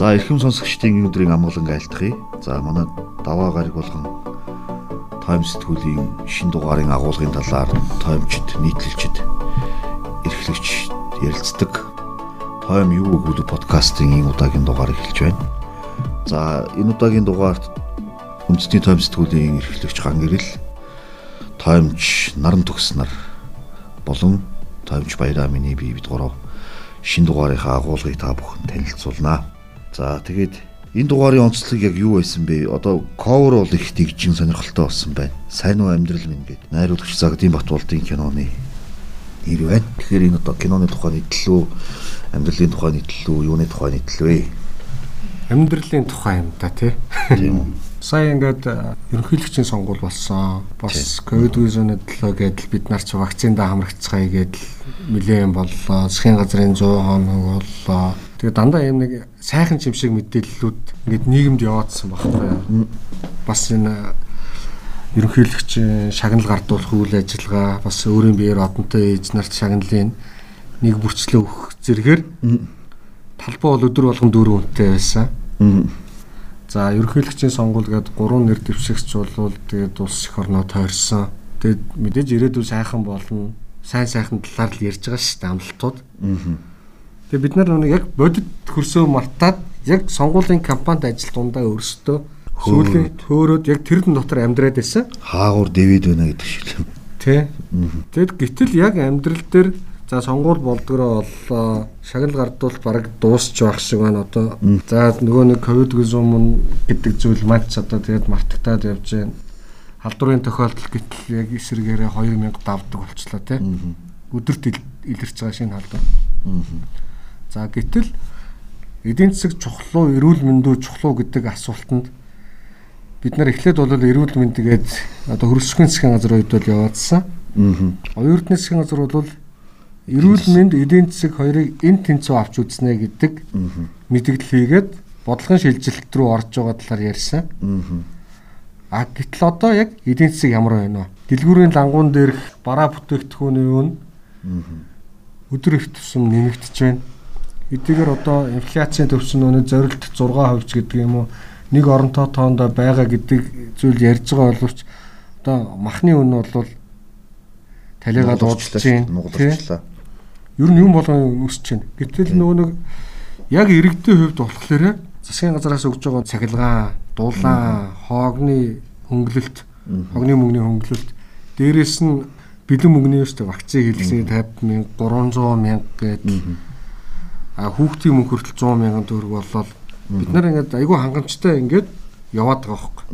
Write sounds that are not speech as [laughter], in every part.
За эрхэм сонсогчдын өдрийн амгалан айлтгая. За манай даваа гараг болгон тайм сэтгүүлийн шин дугаарын агуулгын талаар таймчд нийтлэлчд эрхлэгч ярилцдаг. Тайм юу өгүүлэг подкастын энэ удаагийн дугаар эхэлж байна. За энэ удаагийн дугаарт үндэсний тайм сэтгүүлийн эрхлэгч ган гэрэл таймч наран төгс нар болон таймч баяраа миний бие бид гурав шин дугаарынхаа агуулгыг та бүхэн танилцуулнаа. За тэгээд энэ дугаарын онцлог яг юу байсан бэ? Одоо cover бол их дэгжин сонирхолтой болсон байна. Сайн уу амьдрал минь гэдэг найруулагч Загдин Батболдын киноны нэр байна. Тэгэхээр энэ одоо киноны тухай нийтлүү, амьдралын тухай нийтлүү, юуны тухай нийтлвэ? Амьдралын тухай юм да тий. Тийм үү? [laughs] Сая ингээд ерөнхийлөгчийн сонгуул болсон. Бас ковид визоны төлөө гэдэл бид нар ч вакциндаа хамрагцгаая гэдэл нэлээм боллоо. Засгийн газрын 100 хоног боллоо. Тэгээ дандаа юм нэг сайхан юм шиг мэдээллүүд ингээд нийгэмд яваадсан багтаа. Бас энэ ерөнхийлөгчийн шагнал гардуулах үйл ажиллагаа бас өөрийн биеэр одонтой ээж нарт шагналын нэг бүрчлээ өгөх зэрэгээр талбай бол өдөр болгон дөрөв үнэтэй байсан. За ерөнхийлөгчийн сонгуул гээд гурван нэр дэвшигч болвол тэгээд улс их орноо тойрсон. Тэгээд мэдээж ирээдүйн сайхан болно. Сайн сайхан талаар л ярьж байгаа шүү дээ амлалтууд. Тэгээд бид нар нэг яг бодит хөрсөө мартаад яг сонгуулийн кампанид ажил дундаа өөрсдөө сүүлийн төөрөөд яг тэрэн дотор амьдраад байсан. Хаагур дэвид байна гэдэг шиг юм. Тэ. Тэгэд гítэл яг амьдрал дээр За сонгуул болдгороо боллоо. Шагнал гардуул баг дуусч байх шиг байна одоо. За нөгөө нэг ковид гүзүүм гэдэг зүйл матч одоо тэгээд мартагтаад явж байна. Халдварын тохиолдол гэтэл яг эсрэгээрээ 2000 давдаг болчлоо тий. Өдөрт илэрч байгаа шинэ халдвар. За гэтэл эдийн засаг чухлуу, эрүүл мэндүү чухлуу гэдэг асуултанд бид нар эхлээд бол эрүүл мэндгээд одоо хөрсгөн засгийн газрын үед бол яваадсан. Оюутны засгийн газар бол эрүүл мэнд эдийн засаг хоёрыг эн тэнцүү авч үзнэ гэдэг мэдгэл хийгээд бодлогын шилжилт рүү орж байгаа талаар ярьсан. А гэтэл одоо яг эдийн засаг ямар байна вэ? Дэлгүүрийн лангуун дээрх бараа бүтээгдэхүүний үн өдөр их тусам нэмэгдэж байна. Эдгээр одоо инфляцийн төвчн өнө зорилт 6% ч гэдэг юм уу нэг оронтой тоонд байгаа гэдэг зүйл ярьж байгаа боловч одоо махны үн бол талигаа дуудаж байна. Ер нь юм болгон өсөж байна. Гэтэл нөгөө нэг яг иргэдийн хувьд болохоор засгийн газраас өгж байгаа цахилгаан, дулаан, хоогны хөнгөлөлт, хогны мөнгөний хөнгөлөлт дээрэс нь бэлэн мөнгөний өстэй вакцины хэлсэн 50 мянга, 300 мянга гэдэг хүүхдийн мөнгө хүртэл 100 мянган төгрөг боллоо бид нар ингээд айгүй хангамжтай ингээд яваад байгаа хөөхгүй.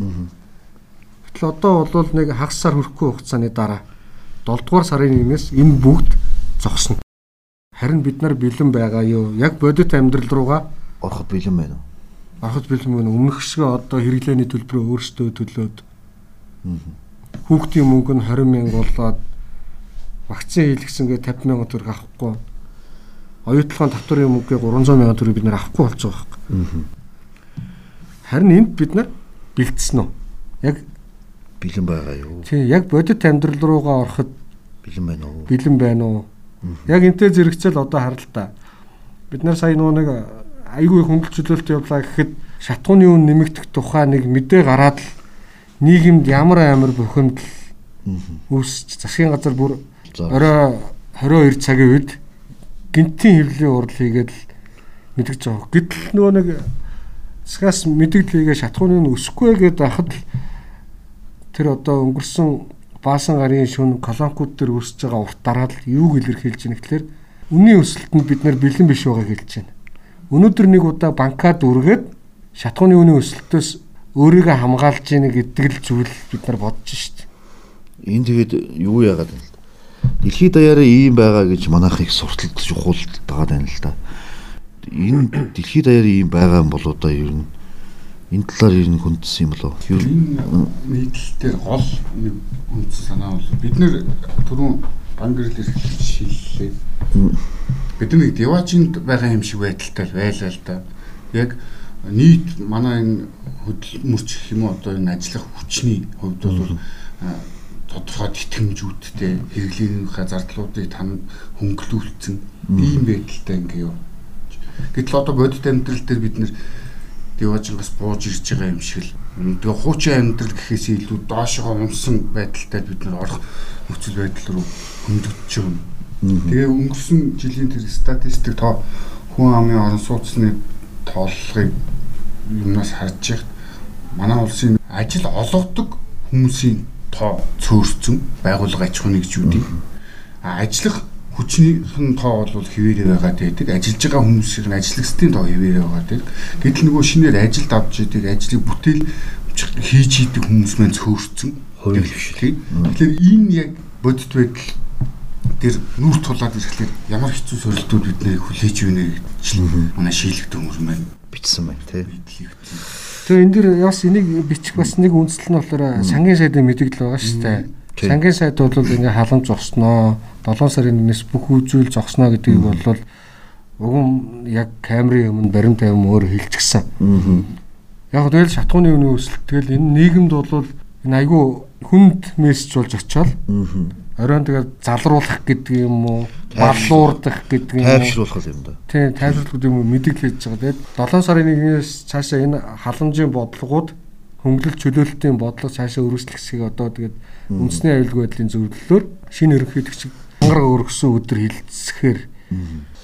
Гэтэл одоо бол нэг хагас сар хүрэхгүй хугацааны дараа 7 дугаар сарын 1-ээс энэ бүгд зогсно. Харин бид нар бэлэн байгаа юу? Яг бодит амьдрал руугаа ороход бэлэн байна уу? Ороход бэлэн байна. Өмнөх шиг одоо хэрэглээний төлбөрөө өөрсдөө төлөөд хүүхдийн мөнгө нь 20 мянга болоод вакцин хийлгэсэнгээ 50 мянга төгрөг авахгүй. Оюутлогын татварын мөнгөийг 300 мянга төгрөг бид нар авахгүй болж байгаа хэрэг. Харин энд бид нар бэлдсэн үү? Яг бэлэн байгаа юу? Тийм, яг бодит амьдрал руугаа ороход бэлэн байна уу? Бэлэн байна уу? Яг энтэй зэрэгцэл одоо харалтаа. Бид нар сая нөгөө нэг айгүй хөнгөлчлөлт явлаа гэхэд шатгууны үн нэмэгдэх тухай нэг мэдээ гараад л нийгэмд ямар амар бухимдал үүсч засгийн газар бүр орой 22 цагийн үед гинтийн хэвлэлийн урал хийгээд л мэдгэж байгаа. Гэтэл нөгөө нэг засгаас мэдээлэл хийгээ шатгууны үн өсөхгүй гэдээ байхад тэр одоо өнгөрсөн баасан гарын шүн колонкууд төр өсөж байгаа урт дараад юуг илэрхийлж байна гэхэлэр үнийн өсөлтөнд бид нар бэлэн биш байгааг хэлж байна. Өнөөдөр нэг удаа банкад үргээд шатгууны үнийн өсөлтөөс өөрийгөө хамгаалж яах гэдэг л зүйл бид нар бодож шít. Энэ тэгээд юу яагаад вэ? Дэлхийд даяараа ийм байгаа гэж манайх их сурталд чухал тагаад байна л да. Энэ дэлхийд даяараа ийм байгаа юм бол одоо ер нь энэ талаар ер нь хүндсэн юм болов. Ер нь нийтлэлээр гол хүндсэн санаа бол бид нэр түрүүн бангэрл шиллээ. Бид нэг деважинд байгаа юм шиг байдалтай байлаа л да. Яг нийт манай энэ хөдөлмөрч юм уу одоо энэ ажиллах хүчний хувьд бол тодорхой тэтгэмжүүдтэй хэрэглээнийхээ зардлуудыг тань хөнгөлүүлсэн ийм байдалтай ингээ юу Гэтэл одоо бодит амьдрал дээр бид нэр Деважингаас бууж ирж байгаа юм шиг л тэгээ хуучин амьдрал гэхээс илүү доошоо унсан байдалтай бид нар орох нөхцөл байдал руу хөндөж байгаа. Тэгээ өнгөрсөн жилийн тэр статистик тоо хүн амын орон сууцны тооллогыг юмнаас харж яхад манай улсын ажил олгодог хүмүүсийн тоо цөөрцөн байгууллага аж ахуйн нэгжүүдийн ажиллах хүчнийхэн тоо бол хэвээрээ байгаа байдаг. Ажиллаж байгаа хүмүүсийн ажиллагчдын тоо хэвээрээ байгаа байдаг. Гэтэл нөгөө шинээр ажилд авч идэг, ажлыг бүтээл хийж идэг хүмүүс маань цөөрцөн хувийн хвшил. Тэгэхээр энэ яг бодит байдал тэр нүр тулаад ирэхлээр ямар хэцүү сорилтууд биднийг хүлээж өгнө гэж манай шийлэгдэх хүмүүс маань бичсэн байна тий. Тэгээ энэ дэр бас энийг бичих бас нэг үндэслэл нь болохоор сангийн сайдын мэдээлэл байгаа шүү дээ. Сангийн сайд бол ингээ халамж зогсноо 7 сарын 1-ээс бүх үзүүл зогсноо гэдгийг бол угум яг камерын өмнө баримт тавим өөр хэлчихсэн. Яг тэгэл шатхууны үнийн өсөлт. Тэгэл энэ нийгэмд бол энэ айгүй хүнд мессеж болж очиод оройн тэгээд залруулах гэдэг юм уу баллуурдах гэдэг юм уу тайвшруулах юм да. Тийм тайвшруулах гэдэг юм уу мэдээлэл хийж байгаа. Тэгээд 7 сарын 1-ээс цаашаа энэ халамжийн бодлогууд хөнгөлөлт чөлөөлтийн бодлого цаашаа өргөжлөх хэсгийг одоо тэгээд үндэсний аюулгүй байдлын зөвлөлөөр шинэ ерөнхийлөгч ангараг өргөсөн өдөр хилцэхээр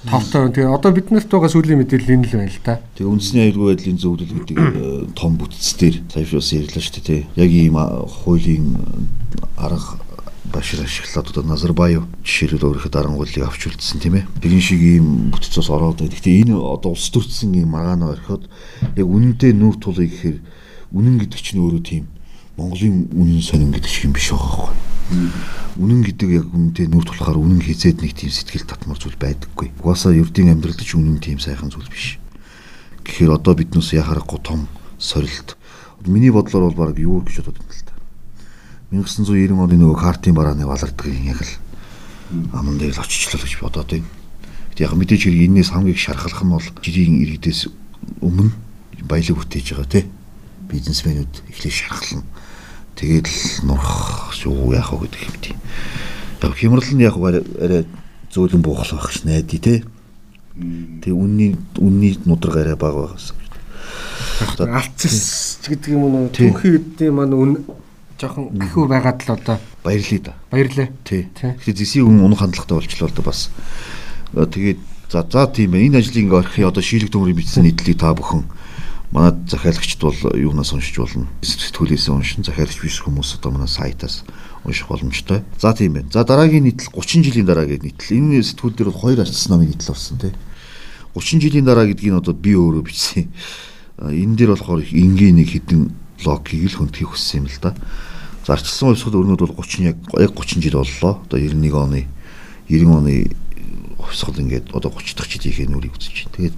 товтой. Тэгээ одоо биднэрт байгаа сүүлийн мэдээлэл энэ л байна л да. Тэгээ үндэсний аюулгүй байдлын зөвлөл гэдэг э, том бүтцээр саяхан бас ярьлаа шүү дээ. Яг ийм хуулийн арга башир ашиглаад одоо Назарбаев жишээлбэл өөрийнхөө дарангуулыг авч үлдсэн тийм ээ. Тэгин шиг ийм бүтцээс ороод байна. Гэхдээ энэ одоо улс төрсэн ийм маргаанаа орхиод яг үнэндээ нүүр тулъя гэхээр үнэн гэдэг чинь өөрөө тийм Монголын үнэн сонин гэдэг шиг юм биш байгаа байхгүй. Үнэн гэдэг яг үнэндээ нүүр тулахаар үнэн хизээд нэг тийм сэтгэл татмар зүйл байдаггүй. Угаасаа ердийн амьдралд ч үнэн тийм сайхан зүйл биш. Тэгэхээр одоо биднээс яхахгүй том сорилт. Миний бодлоор бол баг юу гэж бодод байна л та. 1990 оны нөгөө картын барааны балардгийн яг л аман дээр л очичлаа гэж бодоод байна. Гэтэл яг мэдээж хэрэг энэс хамгийн шархалх нь бол жирийн иргэдээс өмнө баялаг бүтээж байгаа тийм бизнесмэнүүд эхлээд шархална. Тэгээд л нурах юу яах вэ гэдэг юм тийм. Яг хямрал нь яг арай зөөлөн буухал байх ш найдий те. Тэгээ үнний үнний нудраг арай бага байгаас. Алцс гэдэг юм уу түүхий үдний маань үн жоохон гэхүү байгаад л одоо баярлая да. баярлаа. Тий. Тэгэхээр зэсийн үн унах хандлагатай болчихлоо л да бас. Тэгээд за за тийм ээ энэ ажлыг ингээ орхи одоо шийлэг төмрийн бичсэн нийтлэлийг та бүхэн манай захиалагчд бол юунаас уншиж болно. Сэтгүүлээс уншин захиалагч биш хүмүүс одоо манай сайтаас унших боломжтой. За тийм байна. За дараагийн нийтлэл 30 жилийн дараа гэдэг нийтлэл. Энэ сэтгүүл дээр бол хоёр арчсан намын нийтлэл болсон тий. 30 жилийн дараа гэдгийг одоо би өөрөө бичсэн. Энэ дээр болохоор энгийн нэг хідэн логикийг л хөндөхийн хүссэн юм л да. Зарчилсан хувьсгал өрнөд бол 30 яг яг 30 жил боллоо. Одоо 91 оны 90 оны хувьсгал ингээд одоо 30 дахь жилийнхээ нүрийг үзэж байна. Тэгээд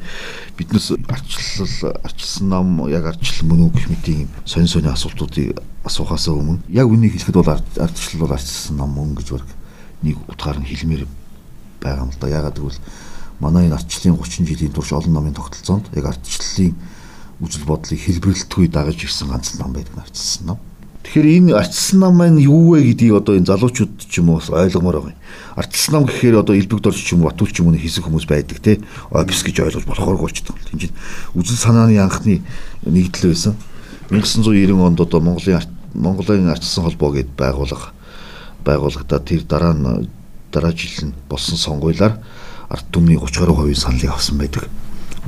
биднес арчлал арчилсан нам яг арчлал мөн үү гэх мэт юм сонь сони асуултуудыг асуухаас өмнө яг үнийг хэлэхэд бол арчлал бол арчилсан нам мөн гэж баг нэг утгаар нь хэлмээр байгаа юм л да. Ягаад гэвэл манай энэ арчлалын 30 жилийн турш олон намын тогтолцоонд яг арчлалын үзэл бодлыг хэлбэрлэлтгүй дагаж ирсэн ганц нам байдаг арчилсан нам. Тэгэхээр энэ арчилсан нам маань юу вэ гэдгийг одоо энэ залуучууд ч юм уу ойлгомоор байгаа юм. Арчилсан нам гэхээр одоо элбэгдорч ч юм уу батүүл ч юм уу хийсэн хүмүүс байдаг те. Офис гэж ойлгож болохооргүй болчихдог. Тинжид үзэл санааны анхны нэгдэл байсан. 1990 онд одоо Монголын Монголын арчилсан холбоо гэд байгуулга байгуулагдаад тэр дараа нь дараа жил нь болсон сонгуулиар ард түмний 30 гаруй хувийн саналыг авсан байдаг.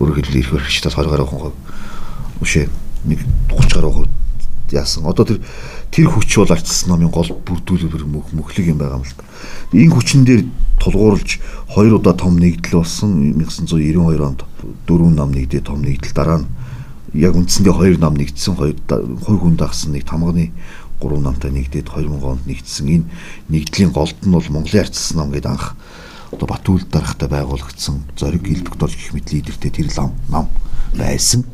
Өөрөөр хэлбэл эрх баригчдаас 20 гаруй хувь үшээ нэг 30 гаруй хувь яасан. Одоо тэр тэр хүч бол арчилсан намын гол бүрдүүлбэр мөх мөхлөг юм байгаа юм л та. Энэ хүчин дээр тулгуурлаж хоёр удаа том нэгдэл болсон 1992 онд дөрвөн нам нэгдээ том нэгдэл дараа нь яг үндсэндээ хоёр нам нэгдсэн хоёр хоёр хүн дагсан нэг тамганы гурван намтай нэгдээд 2000 онд нэгдсэн энэ нэгдлийн голд нь бол Монголын арчилсан нам гэдэг анх одоо Батүл дарахтай байгуулагдсан зориг элбэгдорж гэх мэт лидертэй тэр лам нам байсан.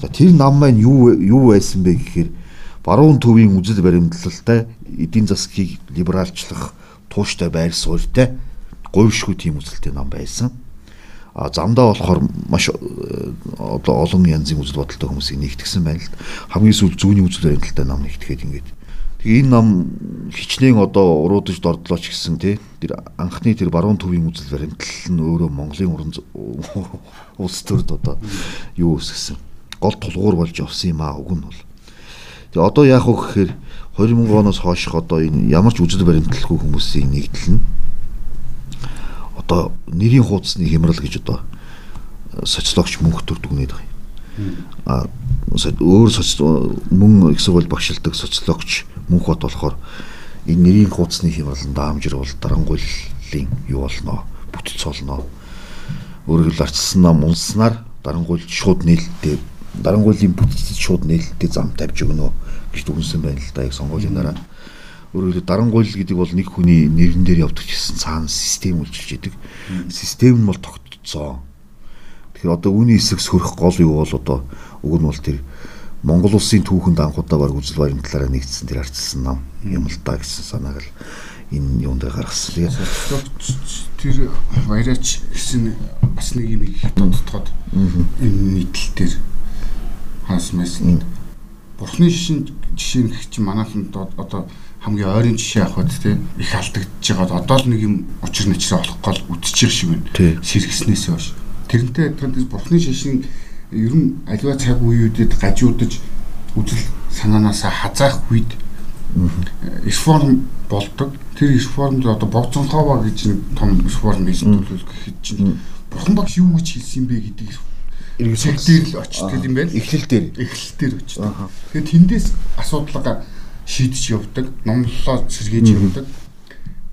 За тэр нам маань юу юу байсан бэ гэхээр баруун төвийн үзэл баримтлалтай эдийн засгийг либералчлах тууштай байр суурьтай говьшгүй тийм үзэлтэй нам байсан. А замдаа болохоор маш одоо олон янзын үзэл бодолтой хүмүүсийг нэгтгсэн байна л хамгийн сүүл зүүнний үзэл баримтлалтай нам нэгтгэхэд ингээд. Тэгээ энэ нам хичнээн одоо уруудаж дордлоо ч гэсэн тий тэр анхны тэр баруун төвийн үзэл баримтлал нь өөрөө Монголын уран [laughs] улс төрд одоо юу өсгсөн гол тулгуур болж явсан юм аа уг нь бол. Тэгээ одоо яах вэ гэхээр 2000 оноос хойших одоо энэ ямар ч үзэл баримтлалгүй хүмүүсийн нэгдэл нь одоо нэрийн хуудасны хямрал гэж одоо социологч мөнх төр дүгнээд байгаа юм. А өөр соц мөн их сургууль багшилдаг социологч мөнх бод болохоор энэ нэрийн хуудасны хямраланд даамжир бол дарангуйллын юу болноо бүтц болно. Өөрөөр хэлбэл арчилсан нам унснаар дарангуйлж шууд нээлттэй дарангуйлын бүтцэд шууд нээлттэй зам тавьж өгнө гэж дүгнсэн байна л да яг сонгуулийн дараа. Өөрөөр хэлбэл дарангуйл гэдэг бол нэг хүний нэрэн дээр явдаг гэсэн цаана систем үйлчилж идэг. Систем нь бол тогтцоо Тэгэхээр одоо үүний эсрэг сөрөх гол юу бол одоо уг нь бол тэр Монгол улсын түүхэнд анхудаа баг үзэл баримтлаараа нэгдсэн тэр арчилсан нам юм л да гэсэн санааг л энэ юунд гаргасан. Тэр баяраач гэсэн бас нэг юм их тодтогод энэ нийтлэл дээр хаас мэсэн. Бурхны шишин жишээ нэг чинь манайханд одоо хамгийн ойрын жишээ авахд тийм их алдагдж байгаа. Одоо л нэг юм учир начраа олох гол үдчих шиг байна. Сэргснээс хойш тэрнтэй адилхан бурхны шишин ер нь аливаа цаг үеүүдэд гажуудаж үзэл санаанаасаа хазаах үед реформ болдог. Тэр реформд одоо Богцонхова гэж нэг том реформ хийсэн төлөв гэхэд чинь бурхан багш юу гэж хэлсэн бэ гэдэг эргэж цаг дээр л очдөг юм байна. Эхлэл дээр. Эхлэл дээр очдөг. Тэгээд тэндээс асуудалгаа шийдэж явдаг, номлолоо сэргээж явдаг.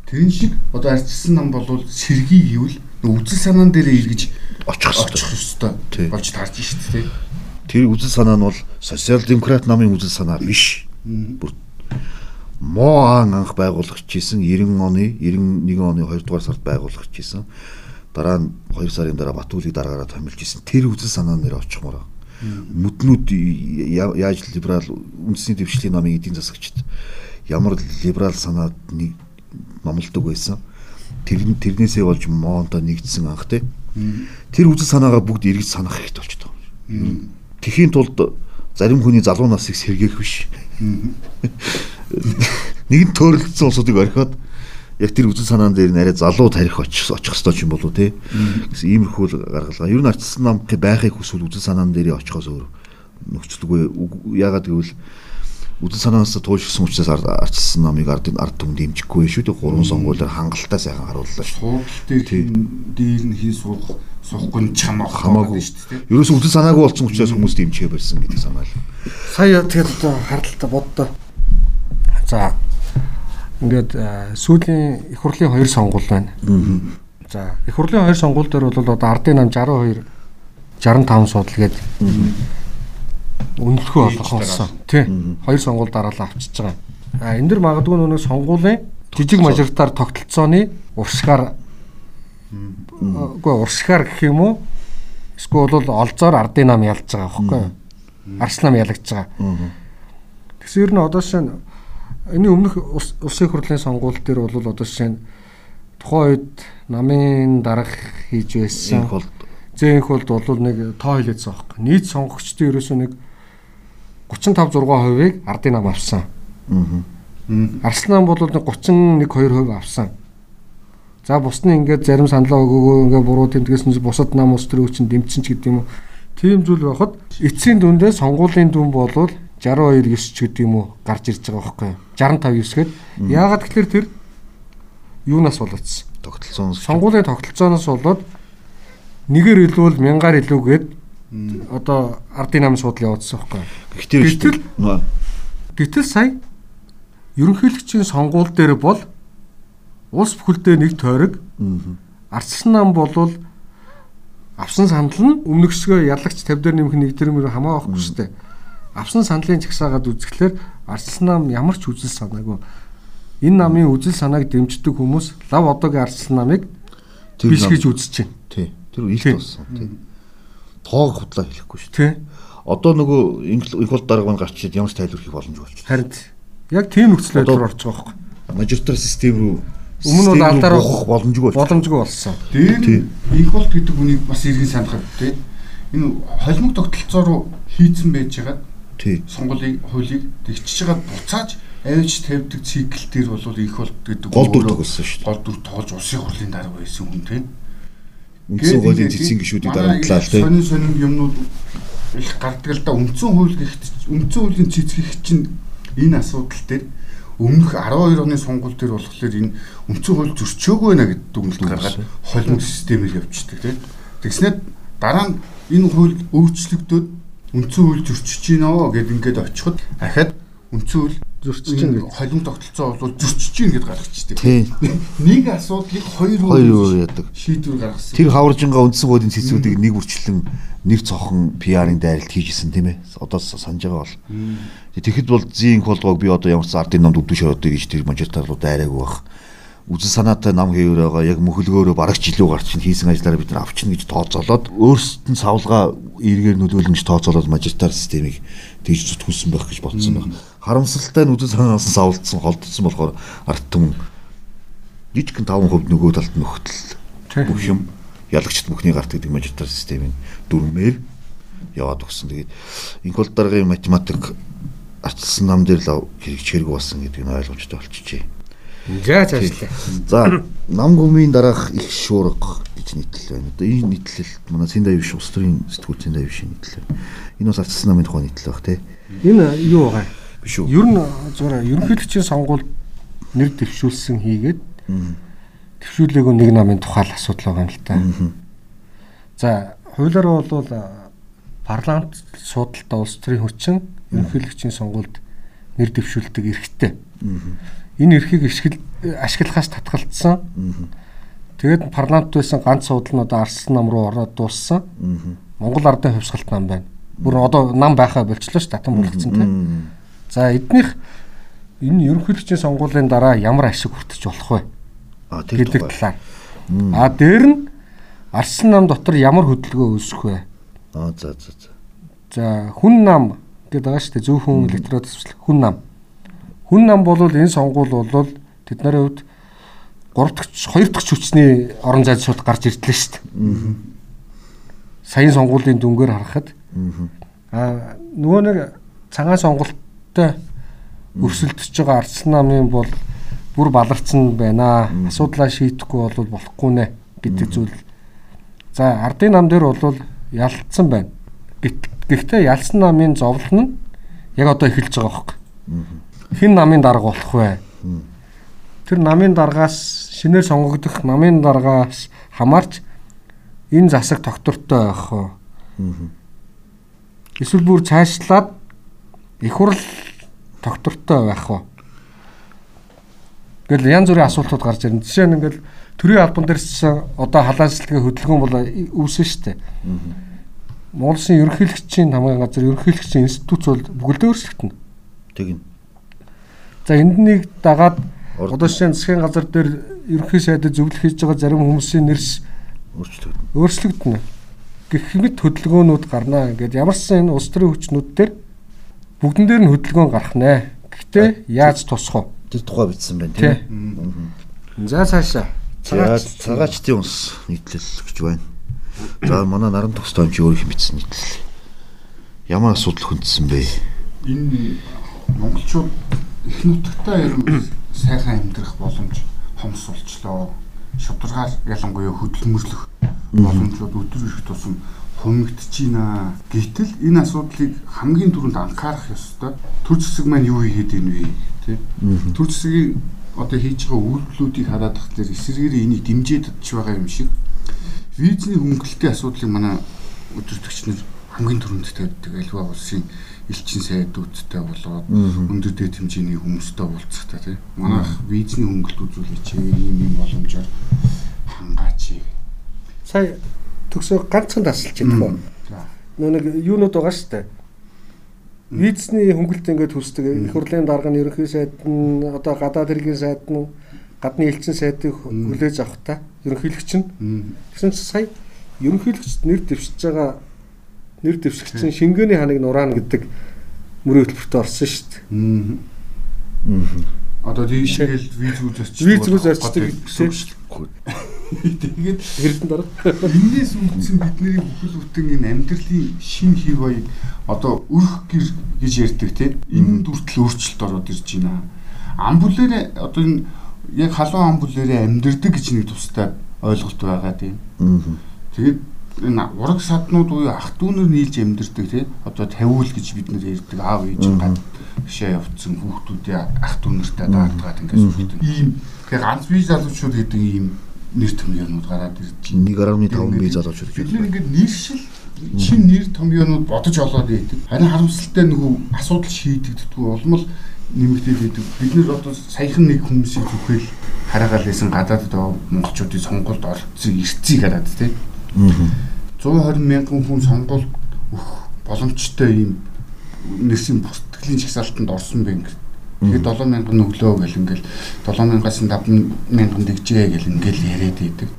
Тэрэн шиг одоо арчилсан нам бол сэргий гэвэл үзэл санаан дээр эргэж очих хэрэгтэй болж таарч шүү дээ. Тэр үзэл санаа нь бол социал демократ намын үзэл санаа биш. Бүр Моо аан анх байгуулагч хийсэн 90 оны 91 оны 2 дугаар сард байгуулагч хийсэн. Дараа нь 2 сарын дараа Батүлийг дараагаараа томилж исэн. Тэр үзэл санаа нэр очихмаар. Мүднүүд яаж либерал үндэсний дэвшлийн намын эдийн засагчд ямар либерал санаад нэг номлодог байсан. Тэр тэрнээсээ болж моонто нэгдсэн анх те. Тэр үзэл санаагаа бүгд эргэж санах хэрэгтэй болчихдог. Тэхийн тулд зарим хүний залуу насыг сэргээх биш. Нэгэн төрөлцсөн улсуудыг орхиод яг тэр үзэл санаан дээр нэрэ залуу тарих очих очих ёстой юм болов те. гэсэн иймэрхүү гаргалгаа. Ер нь ачсан нам байхыг хүсвэл үзэл санаан дээр очихоос өөр нөхцөлгүй. Ягаад гэвэл үдэн санаанаас туушгсан учраас арчилсан намыг ард ард түмэнд дэмжихгүй шүү дээ. Гурван сонгуулиар хангалттай сайхан харууллаа. Суугал дээр дээр нь хий суух суухгүй чам хамаагүй шүү дээ. Ерөөс үдэн санаагүй болсон учраас хүмүүс дэмжихээ барьсан гэдэг санаа л. Сая тэгээд одоо хардталтаа боддоо. За ингээд сүүлийн их хурлын хоёр сонгуул байна. За их хурлын хоёр сонгуул дээр бол одоо ардын нам 62 65 судал гээд үнэлэхүй болох болсон. Тий. Хоёр сонгуул дараалал авчиж байгаа. А энэ дэр магадгүй нэг сонгуулийн жижиг мажоритар тогтолцооны уршгаар үгүй уршгаар гэх юм уу? Эсвэл бол олзоор ардын нам ялж байгаа байхгүй юу? Арс нам ялагдж байгаа. Тэгсэн ер нь одоо шинэ энэ өмнөх улсын хурлын сонгуул дээр бол одоо шинэ тухайн үед намын дарга хийж байсан. Зээнх болд бол нэг тоо хэлээдсэн байхгүй. Нийт сонгогчдын ерөөсөө нэг 35 6%-ыг ардын нам авсан. Аа. Арслан нам бол 31 2% авсан. За бус нь ингээд зарим саналаа өгөөгөө ингээд буруу тэмдгээс нь бусад нам ус төрөө чинь дэмжсэн ч гэдэг юм уу. Тийм зүйл байхад эцсийн дүндээ сонгуулийн дүн болвол 62 9 ч гэдэг юм уу гарч ирж байгаа байхгүй юу? 65 9 гээд яагаад тэгэхээр тэр юунаас болоодсон? Тогтолцооноос. Сонгуулийн тогтолцооноос болоод нэгээр илүүл мянгаар илүүгээд одоо ардын намын суудлын явуулсан байхгүй. Гэтэл гэтэл сая ерөнхийлөгчийн сонгуул дээр бол улс бүхэлдээ нэг тойрог ардсан нам болвол авсан санал нь өмнөсгөө ялагч 50 дээр нэмэх нэг тэр мөр хамаа байхгүй шүү дээ. Авсан саналын чагсаагаад үзэхлээр ардсан нам ямар ч үзэл санаагүй энэ намын үзэл санааг дэмждэг хүмүүс лав одоогийн ардсан намыг биш гэж үзэж байна. Тий. Тэр илт болсон. Тий тоог худлаа хэлэхгүй шүү. Тий. Одоо нөгөө их бол дарга маань гарч ирээд ямар ч тайлбар хийх боломжгүй болчих. Харин яг тийм нөхцөл байдал орж байгаа байхгүй. Мажоритар систем рүү өмнө нь алдаар ухах боломжгүй болчих. Боломжгүй болсон. Дээр их болт гэдэг үнийг бас иргэн санахад тий. Энэ холимог тогтолцоо руу хийцэн байж байгаа. Сонгуулийн хуулийг тэгчиж байгаа буцааж авиж тавьдаг цикл дээр бол их бол гэдэг Гол дүр тогсон шүү дээ. гол дүр тоолж улсын хурлын дарга байсан хүн тийм Үндсэн хуулийн цэцгийн гишүүдийг дарамтлаа л тий. Сонин сонин юмнууд их гардаг л да үндсэн хууль гихт үндсэн хуулийн цэцгийх чинь энэ асуудал дээр өмнөх 12 оны сонгуул дээр болохоор энэ үндсэн хууль зөрчөөгүй нэ гэдэг дүгнэлт гаргаад холимог системээр явчихдаг тийм. Тэгснээр дараа нь энэ хууль өөрчлөгдөөд үндсэн хууль зөрчиж гинөө гэд ингээд очиход ахад үндсэн хууль зөрчиж чинь гэж. холимог тогтолцоо бол зөрчиж гин гэд гаргачихдаг. [laughs] Нэг асуудлыг хоёр Хоёр яадаг. шийдвэр гаргасан. Тэр хаваржингаа үндсэн хуулийн цэцүүдийг нэг үрчлэн нэг цохон PR-ын дайралт хийжсэн тийм ээ. Одоо санаж байгаа бол. Тэгэхэд бол зин холбоог би одоо ямар ч ардын намд үдүш ороод гэж тэр мажитар руу дайраагүй бах. Үзэл санаатай нам хэвээр байгаа яг мөхөлгөөрөө барагч илүү гарч чинь хийсэн ажлаараа бид нар авчна гэж тооцоолоод өөрсдөд нь савлгаа эргээр нөлөөлнөж тооцоолоод мажитар системийг тэгж зүтгүүлсэн байх гэж бодсон байна. Харамсалтай нь үзэл санаас нь савлдсан холдсон болохоор арт түмэн жижигхэн 5% нөгөө талд нөхтөл бүх юм ялагчд бүхний гарт гэдэг мажитар системийн дүрмээр яваад өгсөн. Тэгээд инкол даргын математик арчилсан нам дээр л хэрэгжихэрэг болсон гэдэг нь ойлгомжтой болчихжээ. За цаашлаа. За нам гүмийн дараах их шуурга гэж нийтлэл байна. Одоо энэ нийтлэл манай Синдай биш улс төрийн сэтгүүл Синдай биш нийтлэл. Энэ бас арчилсан намын тухай нийтлэл баг тий. Энэ юу байгаа? Биш үү? Ер нь зүгээр ерөнхийлөгчийн сонгуульд нэр дэвшүүлсэн хийгээд төвшүүлээгүй нэг намын тухай л асуудал байгаа юм л та. За хуулиараа бол парламент суудалтай улс төрийн хүчин ерөнхийлөгчийн сонгуульд нэр дэвшүүлдэг эрхтэй. Энэ эрхийг ашигл- ашиглахаас татгалцсан. Тэгээд парламент байсан ганц суудал нь одоо арслан нам руу ороод дууссан. Монгол ардын хувьсгалт нам байна. Бүр одоо нам байхаа болчлоо ш татан бүрдсэн тийм. За эднийх энэ ерөнхийлөгчийн сонгуулийн дараа ямар ашиг хүртэж болох вэ А тэр талаар. А дээр нь арслан нам дотор ямар хөдөлгөөн үүсэх вэ? А за за за. За хүн нам гэдэг байгаа шүү дээ зөвхөн электрод төсвөл хүн нам. Хүн нам бол энэ сонгуул бол тэд нарын хувьд 3 дахь 2 дахь хүчний орон зайд шууд гарч ирдлээ шүү дээ. Саяын сонгуулийн дүнгээр харахад аа нөгөө нэг цагаан сонголттой өрсөлдөж байгаа ардсан намын бол бүр баларцсан байна. Асуудлаа шийдэхгүй бол болохгүй нэ гэдэг зүйл. За ардын нам дээр бол ялцсан байна. Гэхдээ ялсан намын зовлон нь яг одоо эхэлж байгаа байхгүй. Хин намын дарга болох вэ? Тэр намын даргаас шинээр сонгогдох намын даргаас хамаарч энэ засаг тогтвортой байх уу? Эсвэл бүр цаашлаад их хурл тогтвортой байх уу? Гэл янз бүрийн асуултууд гарч ирнэ. Жишээ нь ингээл төрийн албан дээрс одоо халаалцлагын хөдөлгөөн бол үүсэн шүү дээ. Монгол Улсын ерөнхийлөгчийн хамгийн газар ерөнхийлөгчийн институт бол бүгдээ өөрчлөгдөнө. Тэгнь. За энд нэг дагаад одоо нь засгийн газар дээр ерөнхий сайдад зөвлөх хийж байгаа зарим хүмүүсийн нэрс Өөрчлөлт. өөрчлөгдөнө. Гэх мэт хөдөлгөөнүүд гарнаа гэдэг ямар ч сан энэ улс төрийн хүчнүүд дээр бүгдэн дээр нь хөдөлгөөн гарах нэ. Гэхдээ яаж тусах вэ? Тэр тухай бичсэн байна Тий. тийм. За цаашаа. За цагаачтын ус нийтлэл гэж байна. За манай наран төгс томч өөр их бичсэн нийтлэл. Ямар асуудал хүндсэн бэ? энэ монголчууд их нутагтаа ер нь сайхан амьдрах боломж хомс болчлоо. Шударгаар ялангуяа хөдөлмөрлөх боломжууд өдөр ирэх тусам хумигдэж байна. Гэтэл энэ асуудлыг хамгийн түрүүнд анхаарах ёстой. Төр зэсэг маань юу хийгээд байна вэ? Тэ? Төр зэсгийн одоо хийж байгаа үйлдэлүүдийг хараад тах дээр эсрэгээр энийг дэмжиж чадж байгаа юм шиг визний хөнгөлөлтийн асуудлыг манай өдөртөгч нар хамгийн түрүүнд тавьдаг альва улсын элчин сайдуудтай болоод өндөр дэд хэмжээний хүмүүстэй уулзахтаа тийм манайх визний хөнгөлөлт үзүүлээч ийм юм боломжоор хангаач. Сая төгсөө ганцхан тасалж үү? За. Нөө нэг юунууд байгаа шүү дээ. Визний хөнгөлт ингээд хүсдэг. Их хурлын дарга нь ерөнхий сайд нь одоо гадаад хэргийн сайд нь гадны элчин сайдыг хүлээж авах та ерөнхийлөгч нь. Тэгсэн чинь сая ерөнхийлөгчд нэр дэвшиж байгаа нэр дэвшигчийн шингээний ханыг нураана гэдэг мөрийн хөтөлбөрт орсон шүү дээ. Одоо тийшгээл виз үзэрч Виз үз зарчдаг гэсэн шүү дээ. [laughs] Тэгээд Хэрдэн дараа. Энээс үүдсэн бидний бүхэл бүтэн энэ амьдралын шин хэв баяг одоо өрх гэр гэж ярьдаг тийм энэ дүртэл өөрчлөлт ороод ирж байна. Амбулээрээ одоо энэ яг халуун амбулээрээ амьдэрдэг гэж нэг тустай ойлголт байгаа тийм. Тэгээд энэ ураг саднууд буюу ах дүүнэр нийлж амьдэрдэг тийм одоо тавиул гэж бид нэр ярьдаг аав ээж гад бишээ явцсан хүүхдүүдээ ах дүүнэртэй даагдаг ингээс үүсдэг. Ийм тэгээ ганц бие залуучууд гэдэг ийм нэр томьёонууд гараад ирж байна. 1.5 бие залуучууд гэж. Бид ингээд нэршил шин нэр томьёонууд бодож олоод байдаг. Харин харамсалтай нөгөө асуудал шийдэгддэг улмал нэмэгдээд идэг. Бид нэр одоо саяхан нэг хүмүүсийг зүгэл хараагаал байсан гадаад одоо монголчуудын сонгуульд орцсон ирцгийг хараад тийм 120 мянган хүн сонгуульд өөх боломжтой ийм нэрсийн бүртгэлийн чагсаалтанд орсон бэ ингээд. Тэгээд 7000 нүглөө гэл ингээл 7000-аас 5000 дэгжээ гэл ингээл яриад идэг.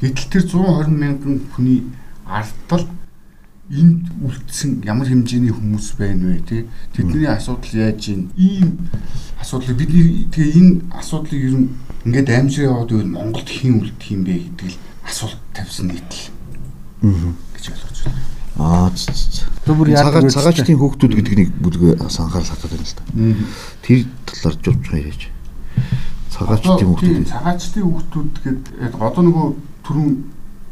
Гэтэл тэр 120 мянган хүний ардтал энд үлдсэн ямар хэмжээний хүмүүс байна вэ тий тэдний асуудал яаж ийн ийм асуудлыг бидний тэгээ энэ асуудлыг ер нь ингээд амжираа яваад байвал Монголд хэн үлдэх юм бэ гэдэг л асуулт тавьсан нийтэл гэж ойлгож байна. Аа цагаан цагаачдын хүүхдүүд гэдэг нэг бүлгээ анхаарал хатаад байна л да. Тэр талаар жуулж яриач. Цагаачдын хүүхдүүд. Цагаачдын хүүхдүүд гэдэг одоо нөгөө түрүүн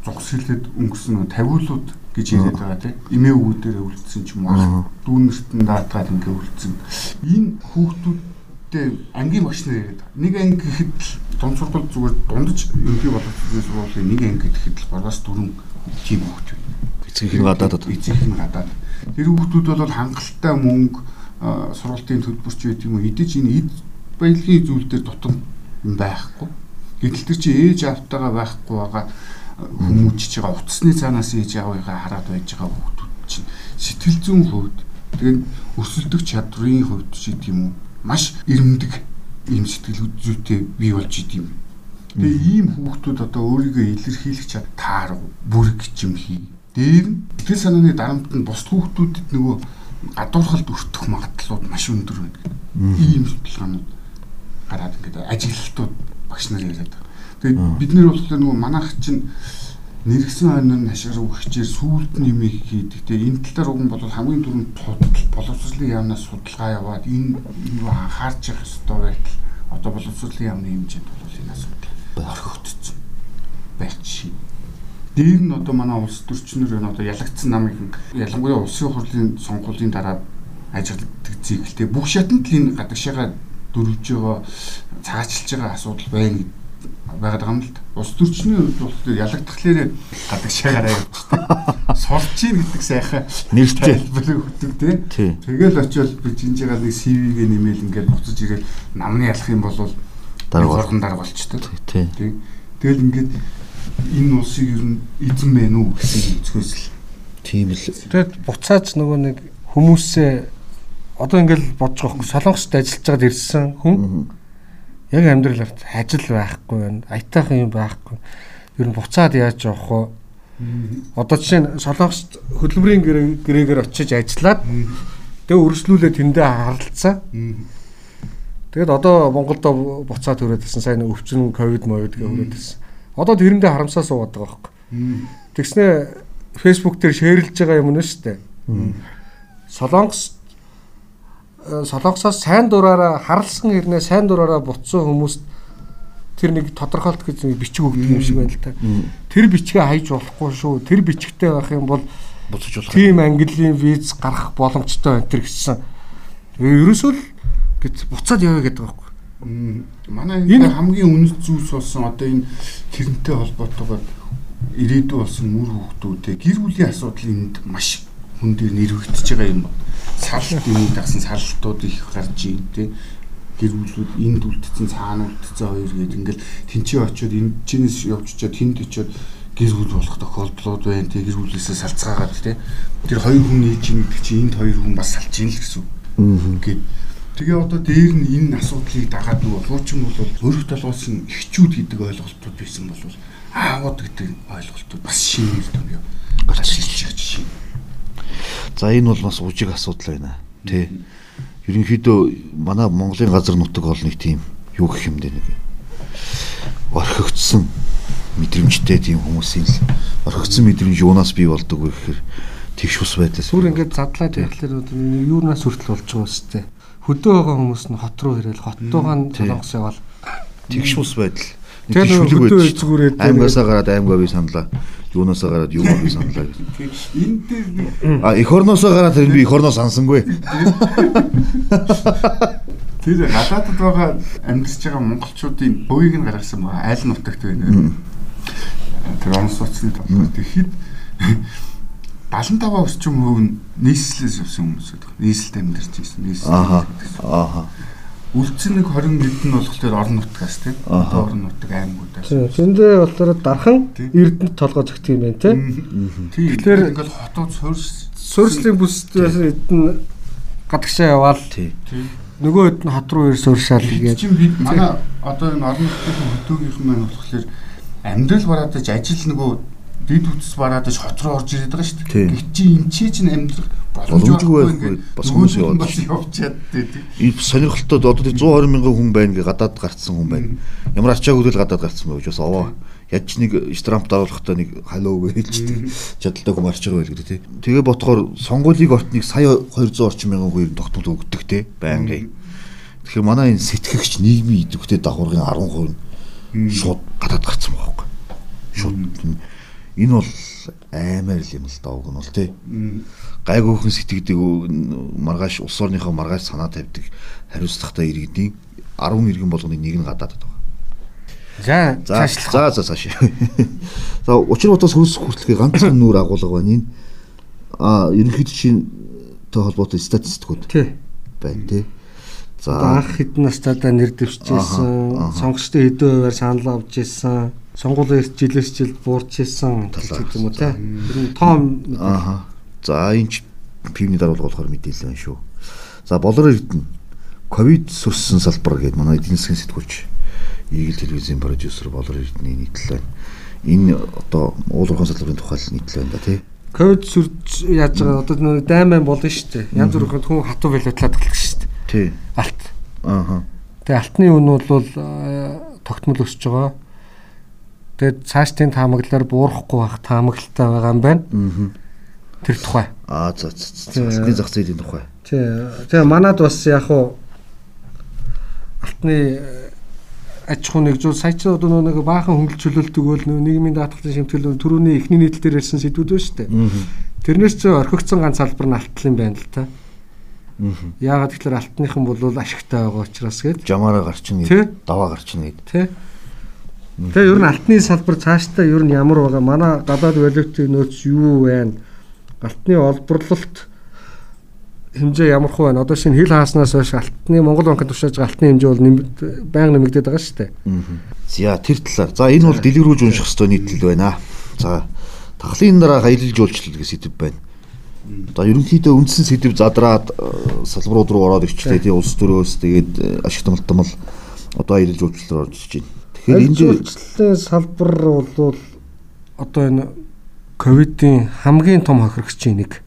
зогс хилээд өнгөрсөн тавиулууд гэж яриад байгаа тийм эмээ өвгүүдээр үлдсэн ч юм уу дүүнэртэн даатгаад ингээ үлдсэн энэ хүүхдүүдтэй ангийн нар яриад нэг анги гэхэд дунд сургууль зүгээр дундаж ерөнхий боловсролын сургуулийн нэг анги гэхэд л багаас дөрөв тийм хүүхд байна. Эцэг их гадаад эцэг их гадаад. Тэр хүүхдүүд бол хангалттай мөнгө сургалтын төлбөрч байт юм уу идэж энэ эд баялагын зүйл дээр дутам байхгүй. Гэтэл тэр чи ээж автагаа байхгүй байгаа хүмүүжж байгаа утасны цаанаас ээж аавыгаа хараад байж байгаа хүүхдүүд чинь сэтгэл зүйн хувьд тэгээд өсөлтөх чадрын хувьд ч гэдэм үү маш ирэмдэг ийм сэтгэл зүйтэй бий болж идэм. Тэгээ ийм хүүхдүүд одоо өөрийгөө илэрхийлэх чад таарав бүрэг юм хий. Дээр нь сэтгэл санааны дарамт нь бус хүүхдүүдэд нөгөө гадуурхалд өртөх магадлалууд маш өндөр байна. Ийм судалгаанууд гараад ингээд ажиглалтууд багш нар яриад байгаа. Тэгээд бид нэр болохоор нөгөө манайх чинь нэргсэн хойно хашир өгчээр сүулт нь юм хийдэг. Тэгээ энэ тал дээр уг нь бол хамгийн түрүүнд боловсролын яамнаас судалгаа яваад энэ юу анхаарч явах ёстой байтал одоо боловсролын яамны хэмжээнд бол энэ асуудал орхигдсон байх шин. Дээр нь одоо манай улс төрчнөр энэ одоо ялагдсан намыг ялангуяа улсын хурлын сонгуулийн дараа ажигладаг зэглэлтэй бүх шатнд л энэ гадагшаага дөрвж байгаа цаашилж байгаа асуудал байна байгаад байгаа юм л да. Ус төрчний хувьд болохоор ялагдхлаарэ гадагшаагаараа явчихдаг. Сурч ийн гэдэг сайхан нэртэй өгдөг тий. Тэгэл очиод би жинжигаар нэг CV-гээ нэмэл ингээд буцаж ирээд намны ялах юм бол дараа орхон дараа болчтой. Тий. Тэгэл ингээд энэ улсыг ер нь эзэн байна уу гэсэн үзгөөс л. Тийм л. Тэгээд буцаач нөгөө нэг хүмүүсээ одоо ингээд бодож байгаа хөөх солонгост ажиллаж байгаад ирсэн хүн яг амьдрал арт ажил байхгүй байна. Аятайхан юм байхгүй. Ер нь буцаад яаж явах вэ? Одоо жишээ нь солонгост хөдөлмөрийн гэрээгээр очиж ажиллаад тэгээ үргэлжлүүлээ тэндээ харалцсан. Тэгээд одоо Монголдо буцаад төрөөд гэсэн сайн өвчин ковид мовид гэврээд гэсэн. Одоо тэрэндээ харамсаа суугаад байгаа байхгүй. Тэгснээ фэйсбુક дээр шеэрлж байгаа юм нь шүү дээ. Солонгос солонгосоос сайн дураараа харалсан хэрнээ сайн дураараа бутсан хүмүүст тэр нэг тодорхойлт гэж нэг бичиг өгдөг юм шиг байна л та. Тэр бичгээ хайж болохгүй шүү. Тэр бичгтэй байх юм бол буцаж болох. Тийм английн виз гарах боломжтой байна тэр гэсэн. Ерөөсөө л гэж буцаад явъя гэдэг байхгүй. Манай энэ хамгийн үнэт зүйлс болсон одоо энэ тэрнтэй холбоотойгоор ирээдүй болсон мөр хүүхдүүдээ гэр бүлийн асуудал энд маш хүн дээр нэрвэгдэж байгаа юм байна сарлт юм дагсан сарлтууд их гарч тэ. Гэр бүлүүд энд үлдсэн цаана үлдсэн хоёр гээд ингээл тэнцээ очиод энэ чинээс явчихад тэнд очиод гэр бүл болох тохиолдлууд байна тэ. Гэр бүлээсээ салцгаагаад тэ. Тэр хоёр хүн нийлж ийн гэдэг чинь энд хоёр хүн бас салж ийн л гэсэн үг. Гээд тэгээ одоо дээр нь энэ асуудлыг дагаад нөгөө хуучин бол өрх толгоос нь ихчүүд гэдэг ойлголтууд байсан бол аавууд гэдэг ойлголтууд бас шинээр том юу гарч ирж байгаа жишээ За энэ бол бас ужиг асуудал байна. Тэ. Ерөнхийдөө манай Монголын газар нутаг бол нэг тийм юу гэх юм бэ нэг орхигдсон мэдрэмжтэй тийм хүмүүсийн л орхигдсон мэдрэмж юунаас бий болдог вэ гэхээр Тэгш ус байдлаас. Түр ингээд задлаад байхлаар юунаас хүртэл болж байгаа үстэй. Хөдөө байгаа хүмүүс нь хот руу ирээл хоттойгоо нь солонгос явал Тэгш ус байдал. Хүлэг хөдөө эзгүүрээд Аймгаасаа гараад аймгаа би саналаа. Юунаасаа гараад юугаа би саналаа гэж. Энэ дээр нэг А эх орноосоо гараад тэр би эх орноос сансангүй. тэр гадаадд байгаа амьдарч байгаа монголчуудын бөөгийг нь гаргасан байгаа айл нутагт байна. Тэр онц суцны талбар тэгэхэд 75 орчим хувь нь нийслэлээс явсан хүмүүс байдаг. Нийслэлд амьдарч ирсэн. Нийслэл. Ааха. Ааха. Үлдсэн нэг 20 хэдэн нь болохоор орон нутгаас тийм. Ааха. Орон нутаг аймагудаас. Тэндээ болохоор дархан Тийм. эрдэнэт толгой зөгтг юм байна. Тийм. Тэгэхээр- ингээл хотууд суурс Суурьслын бүсдээс эдэн гадагшаа яваал Тий. тийм. нөгөө хэд нь хот руу ир сууршаал тэгээд чинь бид манай одоо энэ орон нутгийн хөдөөгийнх маань болохоор амьдрал бараадаж ажил нөгөө дид үтс бараадаж хот руу орж ирээд байгаа шүү дээ. Гэвч чи энэ чи чинь амьдрах Боломжгүй байхгүй. Бас хүмүүс явчаад тийм. Энэ сонирхолтой одоо тэр 120 мянган хүн байна гэ гадаад гарцсан хүн байна. Ямар ачаагүй л гадаад гарцсан байв ч бас овоо. Ч нэг штрамп даруулахдаа нэг халоо гэлждэг. Чадaltaй хүн арч байгаа байл гэдэг тий. Тэгээ ботхоор сонгуулийг ортныг сая 200 орчим мянган хүн тогтмол өгдөг тий байнгын. Тэгэхээр манай энэ сэтгэгч нийгмийн идэвхтэй дагуулгын 10% нь шууд гадаад гарцсан байгаа байхгүй. Шууд энэ бол аймаар л юм л дааг нь бол тий гайгүйхэн сэтгэдэг маргааш улс орныхоо маргааш санаа тавьдаг хариуцлагатай иргэдийн 10 иргэн болгоны нэг нь гадаад байгаа. за цаашлах. за за цааш. За учир бодос хөрс хүртэлхий ганцхан нүүр агуулга байна энэ. А ерөнхийдөө чинь той холбоотой статистикуд Тий. байна тий. За анх хэдэн настайдаа нэр дэвшижсэн, сонгогчдын хэдэн хувиар санал авч ирсэн, сонгуулийн жилээс жилд буурч ирсэн гэдэг юм уу те. Тэр нь том ааха. За энэ пивний даруулга болохоор мэдээлэл байна шүү. За болор эрдэнэ ковид сүрсэн салбар гэдэг манай эдийн засгийн сэтгүүлч Игэл телевизийн продюсер болор эрдэнэ нийтлэл байна. Энэ одоо уулуурхан салбарын тухай нийтлэл байна да тий. ковид сүрж яаж байгаа одоо нэг дайман болно шүү дээ. Янз бүрийн хүн хатуу байлаатлаад эхэлдэг шүү дээ. Тий. Алт. Ааха. Тэгээ алтны үн бол э, тогтмол өсөж байгаа. Тэгээд цаашдын таамаглалаар буурахгүй байх таамаглалтай байгаа юм байна. Аа. Тэр тухай. Аа за. Албаны зах зээлийн тухай. Тий. Тэгээ манад бас яг уу алтны э, аж ахуй нэгжүүл сая чи одоо нэг баахан бол нөгөө нийгмийн даатгалын шимтгэл түрүүний эхний нийтлэл дээр ярьсан сэдвүүд байна шүү дээ. Аа. Тэрнээс ч орхигдсон ганц салбар нь алтлын байна л та. Аа. Яагаад гэвэл алтныхан бол ашигтай байгаа учраас гээд Жамаараа гарчин гээд даваа гарчин гээд. тий. Тэгээ ер нь алтны салбар цаашдаа ер нь ямар байгаа манай гадаад валютын нөөц юу байна? Алтны олборлолт хэмжээ ямар хөө байна? Одоо шинэ хил хааснаас хойш алтны Монгол банкнд тушааж байгаа алтны хэмжээ бол байнга нэмэгдээд байгаа шүү дээ. За тэр талаар. За энэ бол дэлгэрүүлж унших хэвээр нийтлэл байна. За тахлын дараа хаялал жуулчлал гэх сэдв байна. Одоо ерөнхийдөө үндсэн сэдв задраад э, салбарууд руу ороод ирчлээ тий улс төрөөс тэгээд э, ашиг томтмол одоо хаялал жуулчлалаар орж иж байна. Тэгэхээр энд Ажлын салбар бол одоо энэ ковидын хамгийн том хохирогчийн нэг.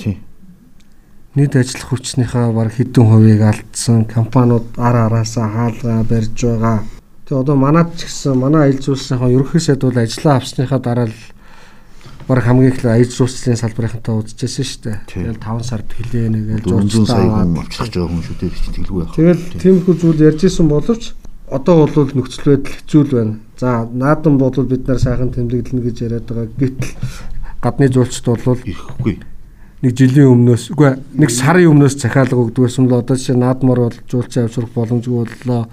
тий Нийт ажиллах хүчнийхээ баг хэдэн хувийг алдсан компаниуд ар араасаа хаалгаа барьж байгаа. Тэгээ одоо манад ч гэсэн манай аялал жуулчлалынхаа ерөнхий сайд бол ажиллаа авсныхаа дараа л баг хамгийн их аялал жуулчлалын салбарынхантай уулзчихсан шүү дээ. Тийм. Тэгэл 5 сард хэлээнэ гэж 400 жуулчлалаа сая хүн аваад. авчрах байгаа хүн шүү дээ чи тэлгүй яах. Тэгэл тиймэрхүү зүйл ярьж исэн боловч одоо бол нөхцөл байдал хэцүү л байна. За наадан бодвол бид нар сайхан тэмдэглэнэ гэж яриад байгаа. Гэтэл гадны жуулчд бол ирэхгүй. нэг жилийн өмнөөс үгүй нэг сарын өмнөөс захиалга өгдөг байсан л одоо жишээ наадмаар бол жуулчин авчрах боломжгүй боллоо.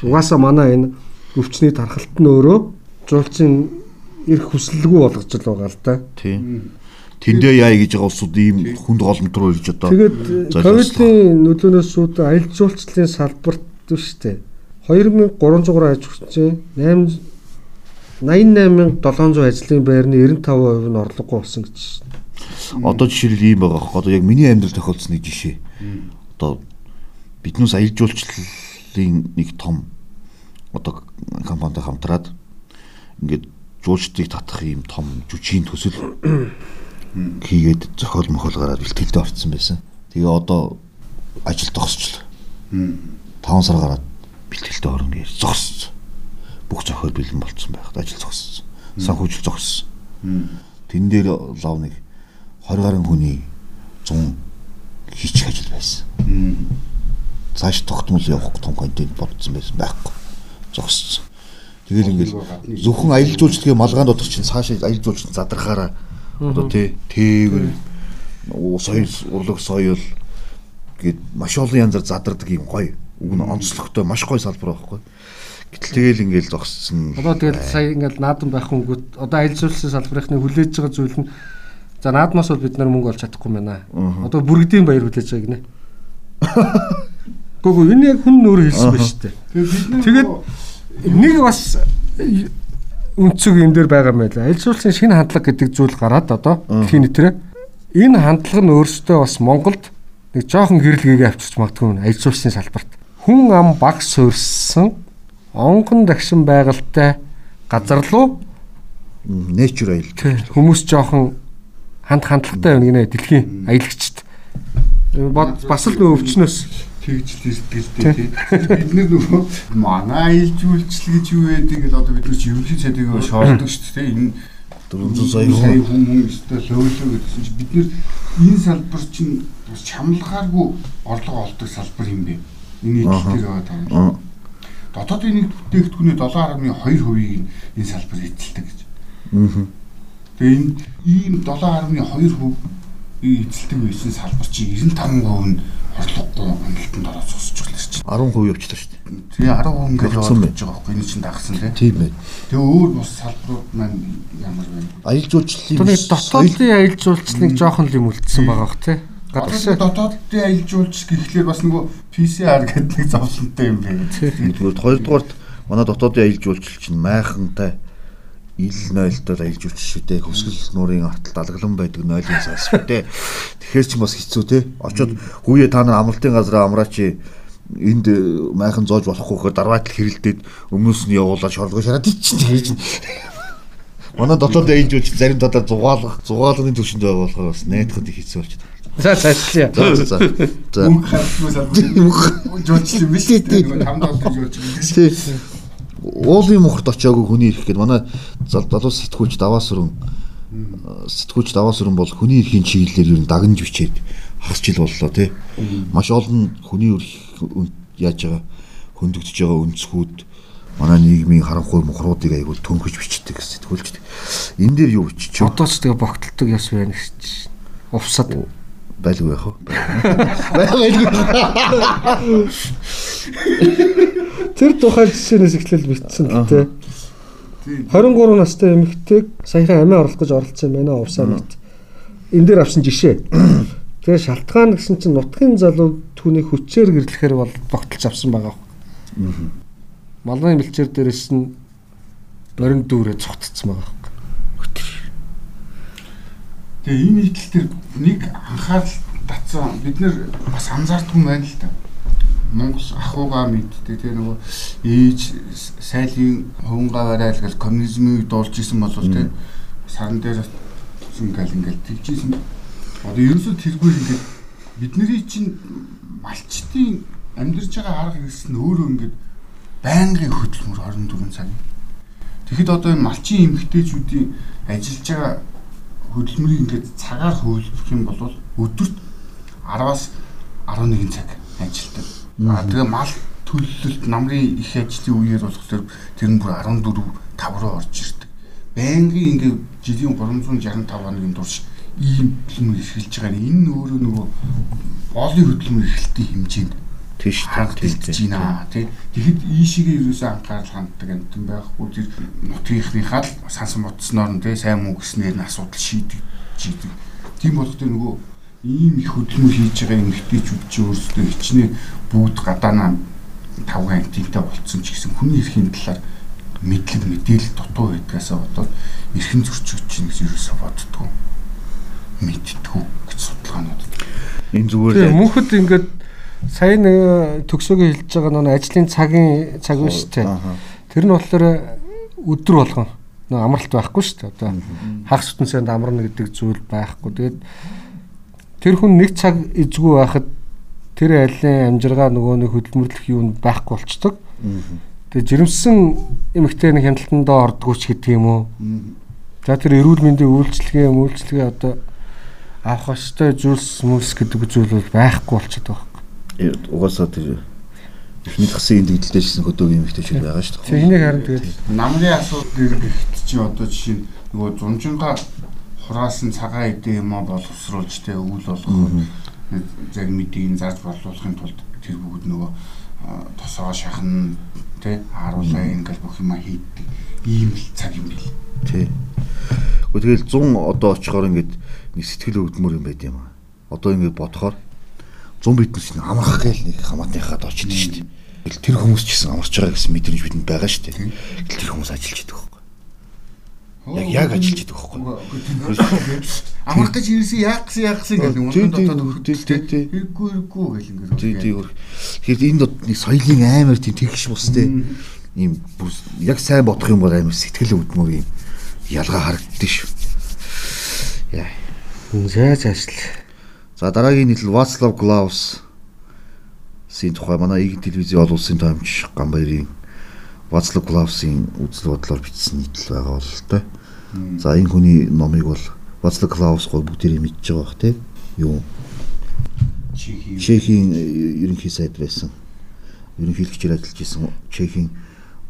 Угаасаа манай энэ өвчний тархалт нь өөрөө жуулчин ирэх хүсэлгүй болгож л байгаа л да. Тий. Тэндээ яа гэж байгаа улсууд ийм хүнд голомт руу ирж одоо Тэгээд ковидын нөлөөнөөс шууд аялал жуулчлалын салбарт биш үү? 2300 аж хүчтэй 8 88700 ажлын байрны 95% нь орлогогүй болсон гэж. Одоо жишээлбэл ийм байгаа хөө. Одоо яг миний амьдрал тохиолдсон нэг жишээ. Одоо биднээс аялал жуулчлалын нэг том одоо компанитай хамтраад ингээд жуулчдыг татах ийм том жүжигний төсөл хийгээд зохиол мохол гараад бэлтгэлдээ орцсон байсан. Тэгээ одоо ажил зогсчлоо. 5 сар гараад бэлтгэлдээ орно гэж зогссон. Бүх зохиол бэлэн болцсон байхад ажил зогссон. Санхүүжил зогссон. Тэн дээр лав нэг 20 гаруй хүний 100 хийчих ажил байсан. Цааш тогтмол явах том контент бодсон байсан байхгүй. Зогссон. Тэгэл ингээл зөвхөн аялал жуулчдгийн малгаан дотор чинь цаашаа аялал жуулчд задрахаараа одоо тий тээвэр соёл урлаг соёл гээд маш олон янзаар задардаг юм гоё. Уг нь онцлогтой маш гоё салбар байхгүй. Гэтэл тэгэл ингээл зогссон. Одоо тэгэл сая ингээл наадан байх хөнгөт одоо аялал жуулчлалын салбарынхны хүлээж байгаа зүйл нь за наадмаас бол бид нар мөнгө олж чадахгүй байна. Одоо бүргэдийн баяр хүлээж байгааг нэ. Гүг энэ яг хүн нөр хэлсэн байна шүү дээ. Тэгээд нэг бас өнцөг энэ дээр байгаа юм байла. Аялал жуулчлалын шинэ хандлага гэдэг зүйл гараад одоо дэлхийн нийтрээ энэ хандлага нь өөрөөсөө бас Монголд нэг жоохон гэрэл гээгээ авчирч магадгүй аялал жуулчлалын салбарт хүн ам баг суурьсан онгон дагшин байгальтай газар руу nature аялал. Хүмүүс жоохон ханд хандлагатай байна гинэ дэлхийн аялагчд бас л нөө өвчнөөс. Тэгж сэтгэлтэй тий. Бид нар нөгөө манай аялал жуулчлал гэж юу байдаг л одоо бид нар чи ерөнхий цайдыг шоолдог шүү дээ. Энэ 400 сая хүн. хүмүүс өстой лөөлөө гэдсэн чи бид нар энэ салбар чинь бас чамлагааргүй орлого олдог салбар юм бэ. Энэ нийтлэлээр байгаа таа. Дотоодын нэг бүтээгдэхүүний 7.2%-ийг энэ салбар эзэлдэг гэж. Аа. Тэгээ энэ ийм 7.2% эзэлдэг байсан салбар чи 95% нь орлогогүй хөндлөлтөнд ороод зогсож байгаа шүү дээ. 10% явчлаа шүү дээ. Тэгээ 10% ингээд яваад байгаа байхгүй энэ чинь дагсан тийм. Тийм бай. Тэгээ өөр бус салбарууд маань ямар байна? Аялал жуулчлалын дотоодын аялал жуулчлалыг жоохон л юм үлдсэн байгаа бох тий. Гадагшаа дотоодын аялал жуулч гэхлээр бас нөгөө PCR гэдэг нэг зовлонтой юм байна. Нэгдүгээр хоёрдугаарт манай дотоодын аялал жуулчлал чинь майхантай ил нойлтол аялж үуч шүү дээ. Хөсгөл нуурын арталт алгалан байдаг нойлын цаас шүү дээ. Тэгэхээр ч бас хэцүү те. Очоод хүүе та нар амралтын газараа амраач энд майхан зоож болохгүй гэхээр дараатал хэрэлдээд өмнөөс нь явуулаад шорлогоо шараад ичсэн хийж. Манай дотоод аялж үуч зарим дотоод зугаалгах зугаалгын төвшөнд байгаа болохоор бас найдахад их хэцүү болчиход. За цаашлаа. За за. За. Албан жуулчлал биш тийм 5 доллар жуулчлал уулын мухарт очиагүй хүний ирэх гээд манай залуу сэтгүүлч даваа сүрэн сэтгүүлч даваа сүрэн бол хүний эрхийн чиглэлээр ер нь дагнж бичээд хагас жил боллоо тий. Маш олон хүний эрх яаж байгаа хөндөгдөж байгаа өнцгүүд манай нийгмийн харанхуй мухруудыг айгуул төнхөж бичдэг сэтгүүлч. Энэ дээр юу бичиж? Одоо ч тэгээ богтолдог яс байна гэж. Увсад байлгүй яах вэ? Байлгүй. Тэр тухай жишээнээс эхлэл битсэн гэдэг. 23 настай эмэгтэйг саяхан амиа оруулах гэж оролцсон байна увсаа мэт. Энд дээр авсан жишээ. Тэгээ шалтгаан гэсэн чинь нутгийн залуу түүнийг хүчээр гэрлэхээр бол тогтолж авсан байгаа. Малгын бэлчээр дээрээс нь борин дүүрээ цогтцсон байгаа. Тэгээ энэ нийтлэл төр нэг анхаарал татсан бид нэр бас анзаардгүй байна л та. Монгол ахуугаа мэддэг тэгээ нөгөө ээж сайлын хувангаа барайл гэж коммунизмыг дуулж исэн бол тэ саран дээр ингээл ингээл тэгжсэн. Одоо ерөөсөө тэргүй ингээд бидний чинь малчтын амьдарч байгаа арга хэрэгс нь өөрөө ингээд байнгын хөдөлмөр 24 цаг. Тэгэхэд одоо энэ малчин эмгтээчүүдийн ажиллаж байгаа хөдөлмөрийг ингээд цагаар хөвлөх юм бол өдөрт 10-аас 11 цаг ажилладаг. Аа тэгээ мал төлөлөлт намрын их ажлын үеэр болохоор тэр нь бүр 14 5 руу орж ирдэг. Байнгын ингээд жилийн 365 хоногийн турш ийм хөдөлмөр эрхэлж байгаа. Энэ нь өөрөө нөгөө боолын хөдөлмөр эрхлэлтийн хэмжээнд тийш хангалтж байна тий. Тэгэхэд ийшээгээ ерөөсөө анхаарал ханддаг амтан байхгүй тэр нутгийнхныхаа л сансан мотсноор нь тий сайн муу гэснээр нь асуудал шийдэг шийдэг. Тийм болох тэр нөгөө ийм их хөдөлмөр хийж байгаа эмэгтэйчүүд чи өөрсдөө хичнээн бүгд гадаанаа тавган антинтай болцсон ч гэсэн хүний эрхийн талаар мэдлэг мэдээлэл дутуу байдгаасаа бодоод эрхэн зөрчигч чинь гэж ерөөсөө боддгоо мэдтгүү гэж судалгаанууд. Энэ зүгээр мөнхөд ингээд сая нэг төгсөөгийн хэлж байгаа нэг ажлын цагийн цаг биш үү? Тэр нь болохоор өдөр болгон нэг амралт байхгүй шүү дээ. Одоо хагас сүтэнсэнд амарна гэдэг зүйл байхгүй. Тэгээд тэр хүн нэг цаг эзгүй байхад тэр айлын амжиргаа нөгөө нэг хөдөлмөрлөх юм байхгүй болчдөг. Тэгээд жирэмсэн эмэгтэй нэг хяналтандаа ордгоо ч гэдэг юм уу. За тэр эрүүл мэндийн үйлчлэгээ, үйлчлэгээ одоо авах ёстой зүйлс мүс гэдэг зүйл бол байхгүй болчиход байгаа. Угаасаа тэр эхний тгсэн эндэгдэлтэй шсэн хөдөөгийн эмэгтэйчүүд байгаа шүү Тэгээ энийг харин тэгээд намрын асуудал гэгт чи одоо жишээ нь нөгөө зунжинга хураасан цагаан эдээ юм а боловсруулж тэ өвөл болгох яг мэдийг зарж болуулахын тулд тэр бүгд нөгөө тосоо шахна тэ харуулаа ингээл бүх юма хийдэг ийм л цаг юм бил. Тий. Гэхдээ тэгэл 100 одоо очихоор ингээд нэг сэтгэл өвдмөр юм байд юм аа. Одоо ингээд бодохоор 100 биднес нэг амрах гээл нэг хамаатныхаад очиж шүү дээ. Тэгэл тэр хүмүүс ч гэсэн амарч байгаа гэсэн мэдрэмж бидэнд байгаа шүү дээ. Тэгэл тэр хүмүүс ажиллаж идэх байхгүй. Яг яг ажиллаж идэх байхгүй. Амрах гэж ирсэн яах гэсэн яах гэсэн юм тий, дотоод тий, тий, тий. хэрэггүй хэрэггүй гэл ингээд. Тий, тий. Тэгэхээр энд нэг соёлын амар тийм тэгш бус те. Ийм яг сайн бодох юм бол амар сэтгэл өвдмөр юм ялгаа харагддаг шүү. Яа. зай цаашл. За дараагийн нийтлэл Вацлав Клаус сийн тухай манай Игэн телевизийн олон улсын томч Ганбаярын Вацлав Клаусын үзэл бодлоор бичсэн нийтлэл байгаа бол л тоо. За энэ хүний номыг бол Вацлав Клаус гол бүгдээрээ мэдж байгаа бах те. Юу. Чехийн э, ерөнхий сайд байсан. Ерөнхийлөгчөөр ажиллаж исэн Чехийн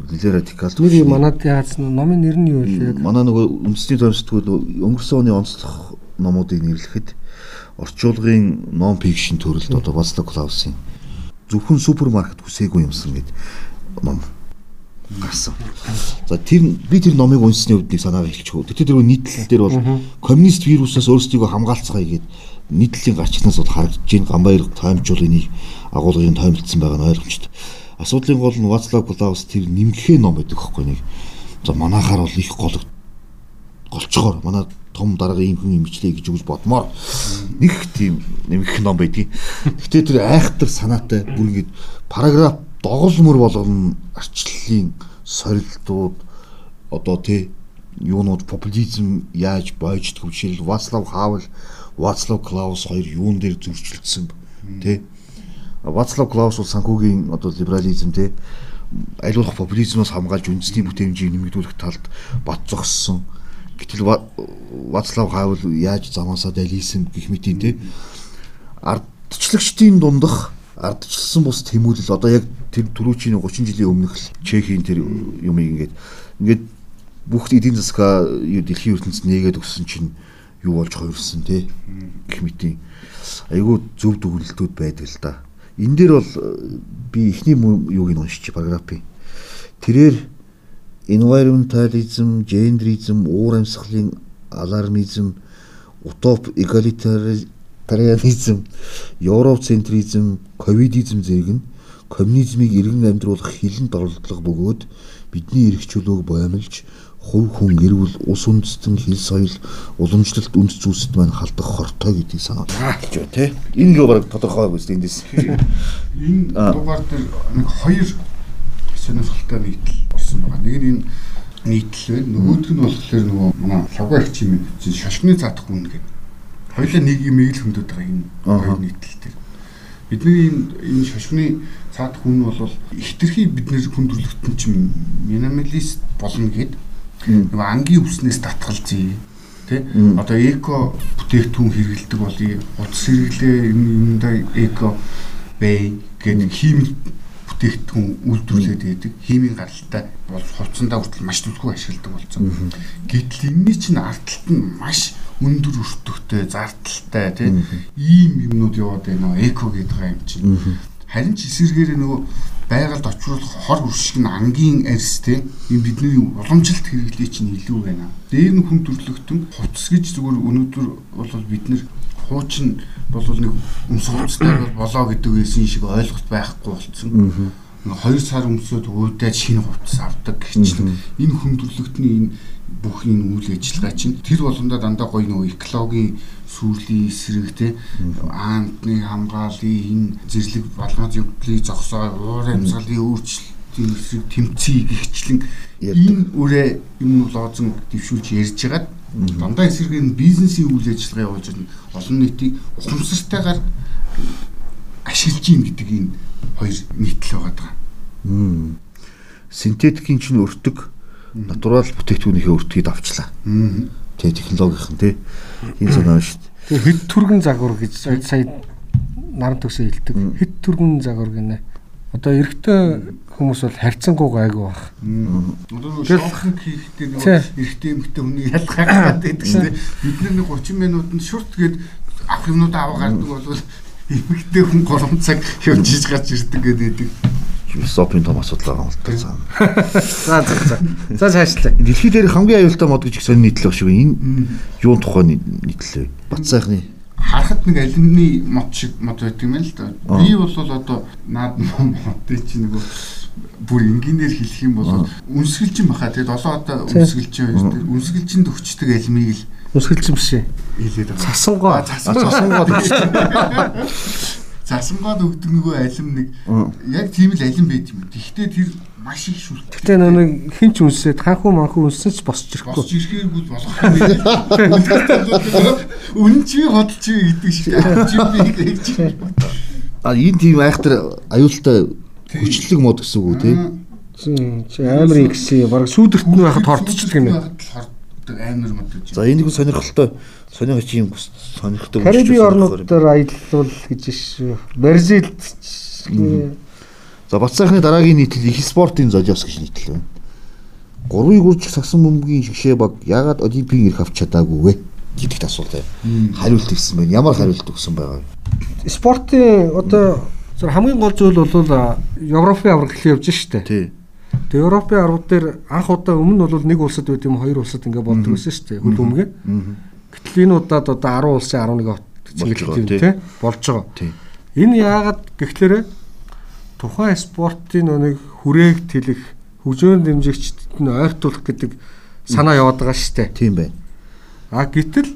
нэлээд радикал. Түүний манад яасан номын нэр нь юу вэ? манай нөгөө үндэсний томсдгүүд өнгөрсөн оны онцлог номуудыг нэрлэхэд орчуулгын non fiction төрөлд одоо Вацлав Клаусын зөвхөн супермаркет хүсээгүй юмсан гэд ном гарсан. За тэр би тэр номыг унсны үед нэг санаагаа хэлчихв. Тэр тэр нийтлэл дээр бол коммунист вирусаас өөрсдийгөө хамгаалцгаая гэд нийтлэлийн гарчнаас бол харагдаж байна. Ганбаяр таймжуулын нэг агуулгын таймлцсан байгаа нь ойлгомжтой. Асуудлын гол нь Вацлав Клаус тэр нэмгэхээ ном байдаг хөөхгүй нэг. За манахаар бол их гол голчгоор манай том дарга ийм хүн имжлээ гэж үгж бодмоор нэг тийм нэмэх ном байдгийг. Гэтэ тэр айхтар санаатай бүр ингэж параграф доголмөр болгоно арчлалын сорилтууд одоо тий юунууд популизм яаж бойждг жишээл Вацлав Хавел Вацлав Клаус хоёр юун дээр зөрчилдсөн тий Вацлав Клаус бол санхүүгийн одоо либерализм тий аливах популизмоос хамгаалж үндэсний бүтээмжийг нэмэгдүүлэх талд бат зогссон. Гэтэл Ва- Вацлав Хавел яаж замаасаа далийсэн гэх мэтийн тий ардчлагчдын дундах ардчилсан бус тэмүүлэл одоо яг тэр түрүүчийн 30 жилийн өмнөх Чехийн тэр юмыг ингээд ингээд бүх эдийн засгаа дэлхийн ертөнцид нээгээд өгсөн чинь юу болж хувирсан те гэх мэтийн айгүй зөв дүгнэлтүүд байдаг л да. Энэ дээр бол э, би эхний юуг нь уншиж параграфыг тэрээр environmentalism, genderism, уур амьсгалын алармизм, утоп эгалитарианизм, европцентризм, ковидизм зэрэг нь коммунизмыг иргэн амьдруулах хилэн дорлоглого бөгөөд бидний эрх чөлөөг боомлж хувь хүн эрүүл ус үндэстэн хил соёл уламжлалт үндэс зүйлсэд маань халдах хортой гэдгийг санаад хэлж байна те. Энэ л баг тодорхой үст эндээс. Энэ Аа. дугаар дээр нэг хоёр сонирхолтой нийтлэл болсон байгаа. Нэг нь энэ нийтлэл. Нөгөөх нь болохоор нөгөө манай их чим чинь шашны цаадах хүн гэдэг. Хоёулаа нэг юм ийг л хөндөд байгаа энэ хоёр нийтлэл дээр. Бидний энэ энэ шашны цаадах хүн бол ихтерхий бидний хүн төрлөختөн чинь минималист болно гэд нөгөө ангийн үснээс татгалзъя тий одоо эко бүтээгдэхүүн хэрэгэлдэг болъё утас хэрэглээ юм юмдаа эко бэй гэдэг химик бүтээгдэхүүн үйлдвэрлээд байдаг химийн гаралтай бол хувцсандаа хүртэл маш түлхүү ашигладаг болсон. Гэтэл энэний чинь ард талд нь маш өндөр өртөгтэй, зардалтай тий ийм юмнууд яваад байна. Эко гэдэг юм чинь. Харин ч эсэргээрээ нөгөө байгальд очруулах хор хүршиг нь ангийн арьс те юм бидний уламжилт хэрэглээ чинь илүү байна. Дээр нь хүн төрлөختөн хувцс гэж зүгээр өнөөдөр бол бид нэр хуучин бол нэг өмс хувцтай бол болоо гэдэг байсан шиг ойлголт байхгүй болцсон. Нэг 2 сар өмсөд уудаад шинэ хувцас авдаг гэхчлэн энэ хүн төрлөختний энэ бүх энэ үйл ажиллагаа чинь тэр болгондоо дандаа гоё нөгөө экологийн сүрлийн эсрэг те аантны хамгааллын энэ зэрлэг балгаж явдлыг зогсоо уур амьсгалын өөрчлөлтийн эсрэг тэмцэе гихчлэн энэ үрээ юм лоозон дэвшүүлж ярьж хагаад дандаа эсрэг нь бизнесийн үйл ажиллагаа явуулж байгаа олон нийтийг ухамсартайгаар ашиглаж юм гэдэг энэ хоёр нийтлэл байгаа. Мм. Синтетикийн чинь өртөг натурал бүтээгдэхүүнийхээ өртгийг авчлаа. Аа. Тэ технологийн тий. Энэ санаа шүү дээ. Тэгээ хэд түргэн загвар гэж сая наран төгсөө хэлдэг. Хэд түргэн загвар гинэ. Одоо эрэгтэй хүмүүс бол харьцангуй гайгүй баг. Одоо нөгөө шофинг хийхдээ нөгөө эрэгтэй эмэгтэй хүний ялгаагаад байдаг шүү дээ. Бид нар нэг 30 минутанд шүрт гээд авах юмнууд аваа гардаг бол эмэгтэй хүн 3 цаг хөвжиж гарч ирдэг гэдэг. философийн том асуудал байгаа юм л та цаана. За за за. За цаашлаа. Дэлхий дээр хамгийн аюултай мод гэж их сонир нийтлэх шиг байна. Энэ юун тухай нийтлээ. Бат сайхны харахад нэг алюминий мод шиг мод байдаг юм л да. Би бол одоо наад модыг чи нөгөө бүр энгийнээр хэлэх юм бол үнсгэлжин баха. Тэгээд олон одоо үнсгэлжин. Үнсгэлжинд өчтдөг алюминийг л Үсгэлцэн биш ээ. хэлээд байгаа. Цасангоо. цасангоо Засангоод өгдөг нөгөө алим нэг яг тийм л алим байт юм. Гэхдээ тэр маш их шүрт. Гэтэ нэг хинч үнсээд ханхуу манхуу үнсэн ч босч ирэхгүй. Босч ирэхээргүй болох юм байна. Үнэн чи бодолч гэдэг шиг чи би гэж. А энэ тийм айхтар аюултай хүчлэг мод гэсэн үг үү те? Чи амар ихсэн баг сүүдэрт нь байхад хортчихдаг юм байна. Амар мод гэж. За энийг сонирхолтой сонирхож юм сонирхдаг. Кариби орнууд дээр аялал гэж шүү. Бразилд За бат сайхны дараагийн нийтлэл их спортын зожоос гэж нийтлэл байна. Гурвыг үржих сагсан бөмбөгийн шгшээ баг яагаад олимпийн ирэх авч чадаагүй вэ? гэдэгт асуулт байна. Хариулт өгсөн байна. Ямар хариулт өгсөн байгаа вэ? спортын одоо хамгийн гол зүйл бол Европын авраг хэлээ явж штэ. Тий. Тэгээ Европын аргууд дээр анх удаа өмнө бол нэг улсад байт юм хоёр улсад ингээ болдог байсан шүү дээ. Хөл өмгөө. Гэтэл энэ удаад одоо 10 улсын 11 хот чиглэлт юм тий болж байгаа. Энэ яагаад гэхлээр тухайн спортын нэг хүрээг тэлэх хөгжөөн дэмжигчдэд нь ойртуулах гэдэг санаа яваад байгаа шүү дээ. Тийм байна. А гэтэл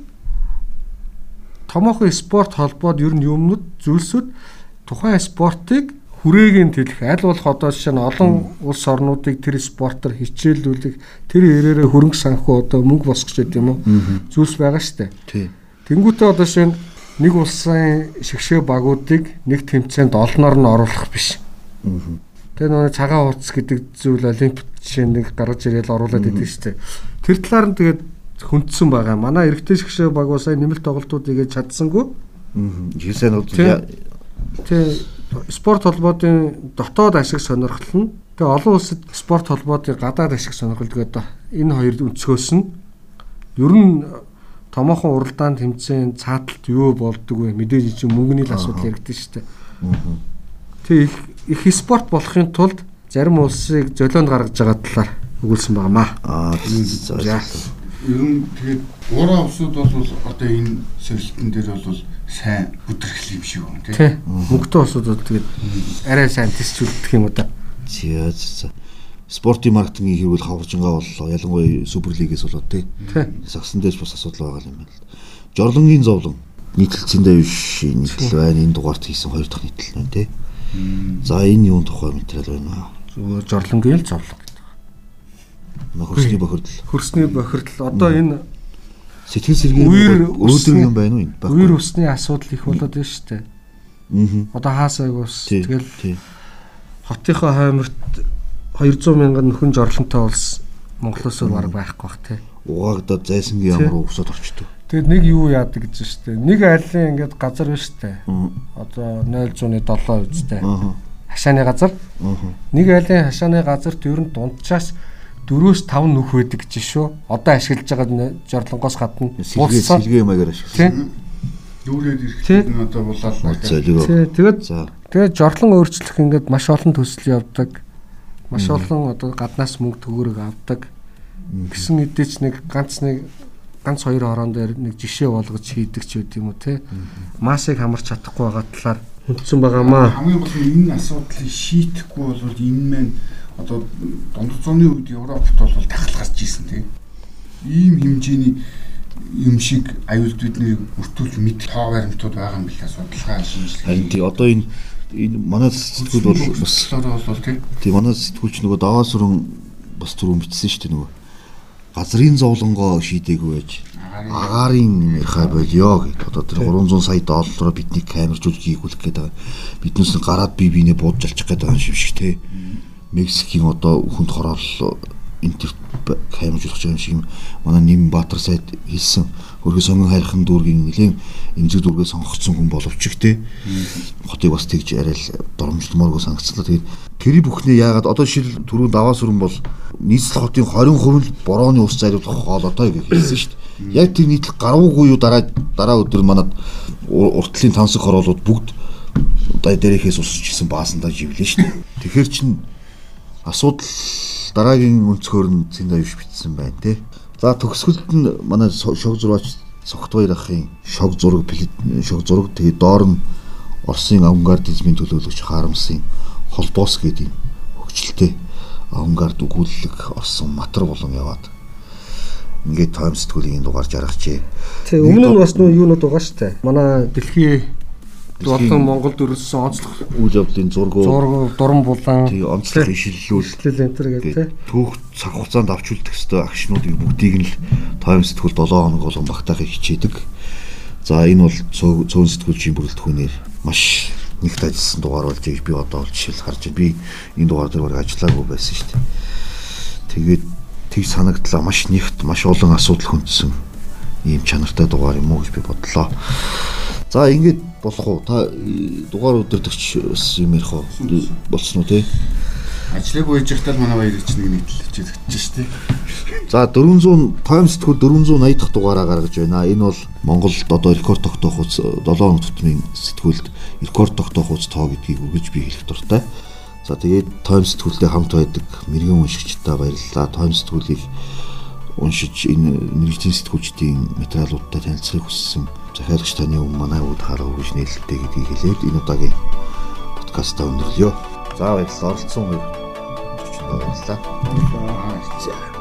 томоохон спорт холбоод ер нь юмнууд зүйлсүүд тухайн спортыг хүрээгийн тэлэх аль болох одоо жишээ нь олон улс орнуудыг тэр спортоор хичээллүүлэх тэр ирээрээ хөрөнгө санхүү одоо мөнгө босгож байт юм уу зүйлс байгаа штэ. Тий. Тэнгүүтээ одоо жишээ нь нэг улсын шгшээ багуудыг нэг тэмцээнд олноор нь оруулах биш. Тэгээ нөгөө цагаан хуудас гэдэг зүйл олимпиад жишээ нэг гаргаж ирээл оруулаад идэв штэ. Тэр талаар нь тэгээд хүндсэн байгаа. Манай эрэгтэй шгшээ баг уу сая нэмэлт тоглолтуудыг чадсангүй. Жишээ нь Тэ спорт холбоодын дотоод ашиг сонирхол нь тэгээ олон улсад спорт холбоодын гадаад ашиг сонирхол гэдэг энэ хоёр өнцгөөс нь ер нь томоохон уралдаан тэмцээн цааталт юу болдог вэ? Мэдээж чинь мөнгөний л асуудал яригдэн шүү дээ. Тэгээ их их спорт болохын тулд зарим улсыг золионд гаргаж байгаа талаар өгүүлсэн байнамаа. Аа за. Ер нь тэгээд гурван усуд бол одоо энэ сорилтын дээр бол сайн бүдэрхэл юм шиг байна тий. Мөнгөтэй улсууд бол тэгээд арай сайн тесчүүлдэг юм уу да. За за. Спортын маркетингийн хэрүүл хавржингаа боллоо. Ялангуяа Суперлигээс болоод тий. Сагсан дээрс бас асуудал байгаа юм байна л. Жорлонгийн зовлон нийтлэлцэндээ биш нийтлэл байна. Энэ дугаарт хийсэн хоёр дахь нийтлэл байна тий. За энэ юун тухай материал байна. Зүгээр жорлонгийн л зовлон гэдэг. Хөрсний бохирдол. Хөрсний бохирдол одоо энэ Сэтгэл сэргийн өөдрөг юм байна уу энэ? Үер усны асуудал их болоод байна шүү дээ. Аа. Одоо хаасайг ус тэгэл хотынхоо хаймарт 200 мянган нөхөн жорлонтой улс Монголоос баг байхгүй бах тий. Угаагдаад зайсангийн ямар усад орчдөг. Тэгэд нэг юу яадаг гэж шүү дээ. Нэг айлын ингээд газар байна шүү дээ. Одоо 0.7 үстэй. Хашааны газар. Нэг айлын хашааны газарт ер нь дунджаас 4-өөс 5 нүх байдаг гэж шүү. Одоо ашиглаж байгаа жорлонгоос гадна сэлгээ сэлгээ маягаар ашигласан. Дүүрээд ирэхэд нь одоо булаал. Тэгээд тэгээд жорлон өөрчлөх ингээд маш олон төсөл явдаг. Маш олон одоо гаднаас мөнгө төгөөрөг авдаг. Гэсэн хэдий ч нэг ганц нэг ганц хоёр хорон дээр нэг жишээ болгож хийдэг ч үт юм уу те. Масыг хамарч чадахгүй байгаа талаар хүндсэн байгаамаа. Хамгийн гол нь энэ асуудлыг шийдэхгүй бол энэ маань одоо дундад зууны үед Европт бол тахал гарч ийсэн тийм. Ийм хэмжээний юм шиг аюулд бидний өртүүлж мэд тоо баримтууд байгаа юм билээ судалгаа шинжилгээ. Харин тий одоо энэ энэ манай сэтгүүл бол бас бол тий. Тий манай сэтгүүлч нөгөө даваа сүрэн бас түрүү бичсэн шүү дээ нөгөө газрын зовлонгоо шийдээгүй байж агаарын хай болёо гэд одоо тэр 300 сая доллараар бидний камержуулж хийгүүлэх гээд байгаа. Биднээс гараад бие биенээ буудж алчих гээд байгаа юм шиг тий. Мексикийн одоо хүнд хороол интерт хаймжуулах юм шиг манай нэм Баатар сайд хэлсэн хөргөө сонгон хайрхан дүүргийн нэлийн эмзэг дүүргээ сонгогдсон хүн боловч ч те. Хотыг бас тэгж арай л доромжлмооргоо санагцлаа. Тэгээд тэр бүхнээ яагаад одоо шил түрүү даваа сүрэн бол нийслэл хотын 20% нь борооны ус зариулах хоолойтой гэж хэлсэн шүү дээ. Яг тэр нийтлэл гаруугүй юу дараа дараа өдөр манад уртлын тансаг хороолууд бүгд одоо дээрээс усч гисэн баасандаа живлээ шүү дээ. Тэгэхээр чин асуудал дараагийн өнцгөр нь цэнд аюуш битсэн байна те. За төгсгөлд нь манай шог зураач Согтбаяр ахын шог зураг шог зураг тэгээ доор нь Оросын авангардизмын төлөөлөгч Харамсын холбоос гэдэг хөгжилтэй авангард өгүүлэлэг орсон матар болон яваад ингээд тайм сэтгүүлийн дугаар жаргажээ. Тэг өмнө нь бас нөө юунууд байгаа штэ. Манай дэлхийн болон Монголд өрссөн онцлог үйл явдлын зургуу зураг дуран булан тий онцлог энэ төр гэдэг түүх цаг хугацаанд авч үлдэх ёстой агшнуудыг бүгдийг нь тайм сэтгүүл 7 хоног болгон багтаахыг хичээдэг. За энэ бол цөөн сэтгүүлчийн бүрэлдэхүүнээр маш нэгт ажилласан дугаар болж би одоо бол жишээл харж байна. Би энэ дугаар дээр баг ажиллаагүй байсан шүү дээ. Тэгээд тэг санагдлаа маш нэгт маш олон асуудал хүндсэн ийм чанартай дугаар юм уу гэж би бодлоо. За ингээд болох уу? Та э, дугаар өдөртөгч бас юм ярих уу? Болсон уу те? Ажлыг үйж ихтэл манай баяр гэж нэг нийтлэлж өгч шүү дээ. За 400 тайм сэтгүүл 480 дахь дугаараа гаргаж байна. Энэ бол Монголд одоо рекорд тогтоох үз 7 хоног тутмын сэтгүүлд рекорд тогтоох үз тоо гэдгийг үргэлж би хэлэх дуртай. За тэгээд тайм сэтгүүлтэй хамт байдаг мэрэгэн уншигчдаа баярлалаа. Тайм сэтгүүлийг уншиж энэ мэрэгжлийн сэтгүүлчдийн материалуудтай танилцахыг хүссэн захиалагч таны өмнө манай үүд хараа өгж нээлттэй гэдгийг хэлээд энэ удаагийн подкастаа өндөрлөё. За баярлалаа оролцсон хоёр. Баярлалаа. За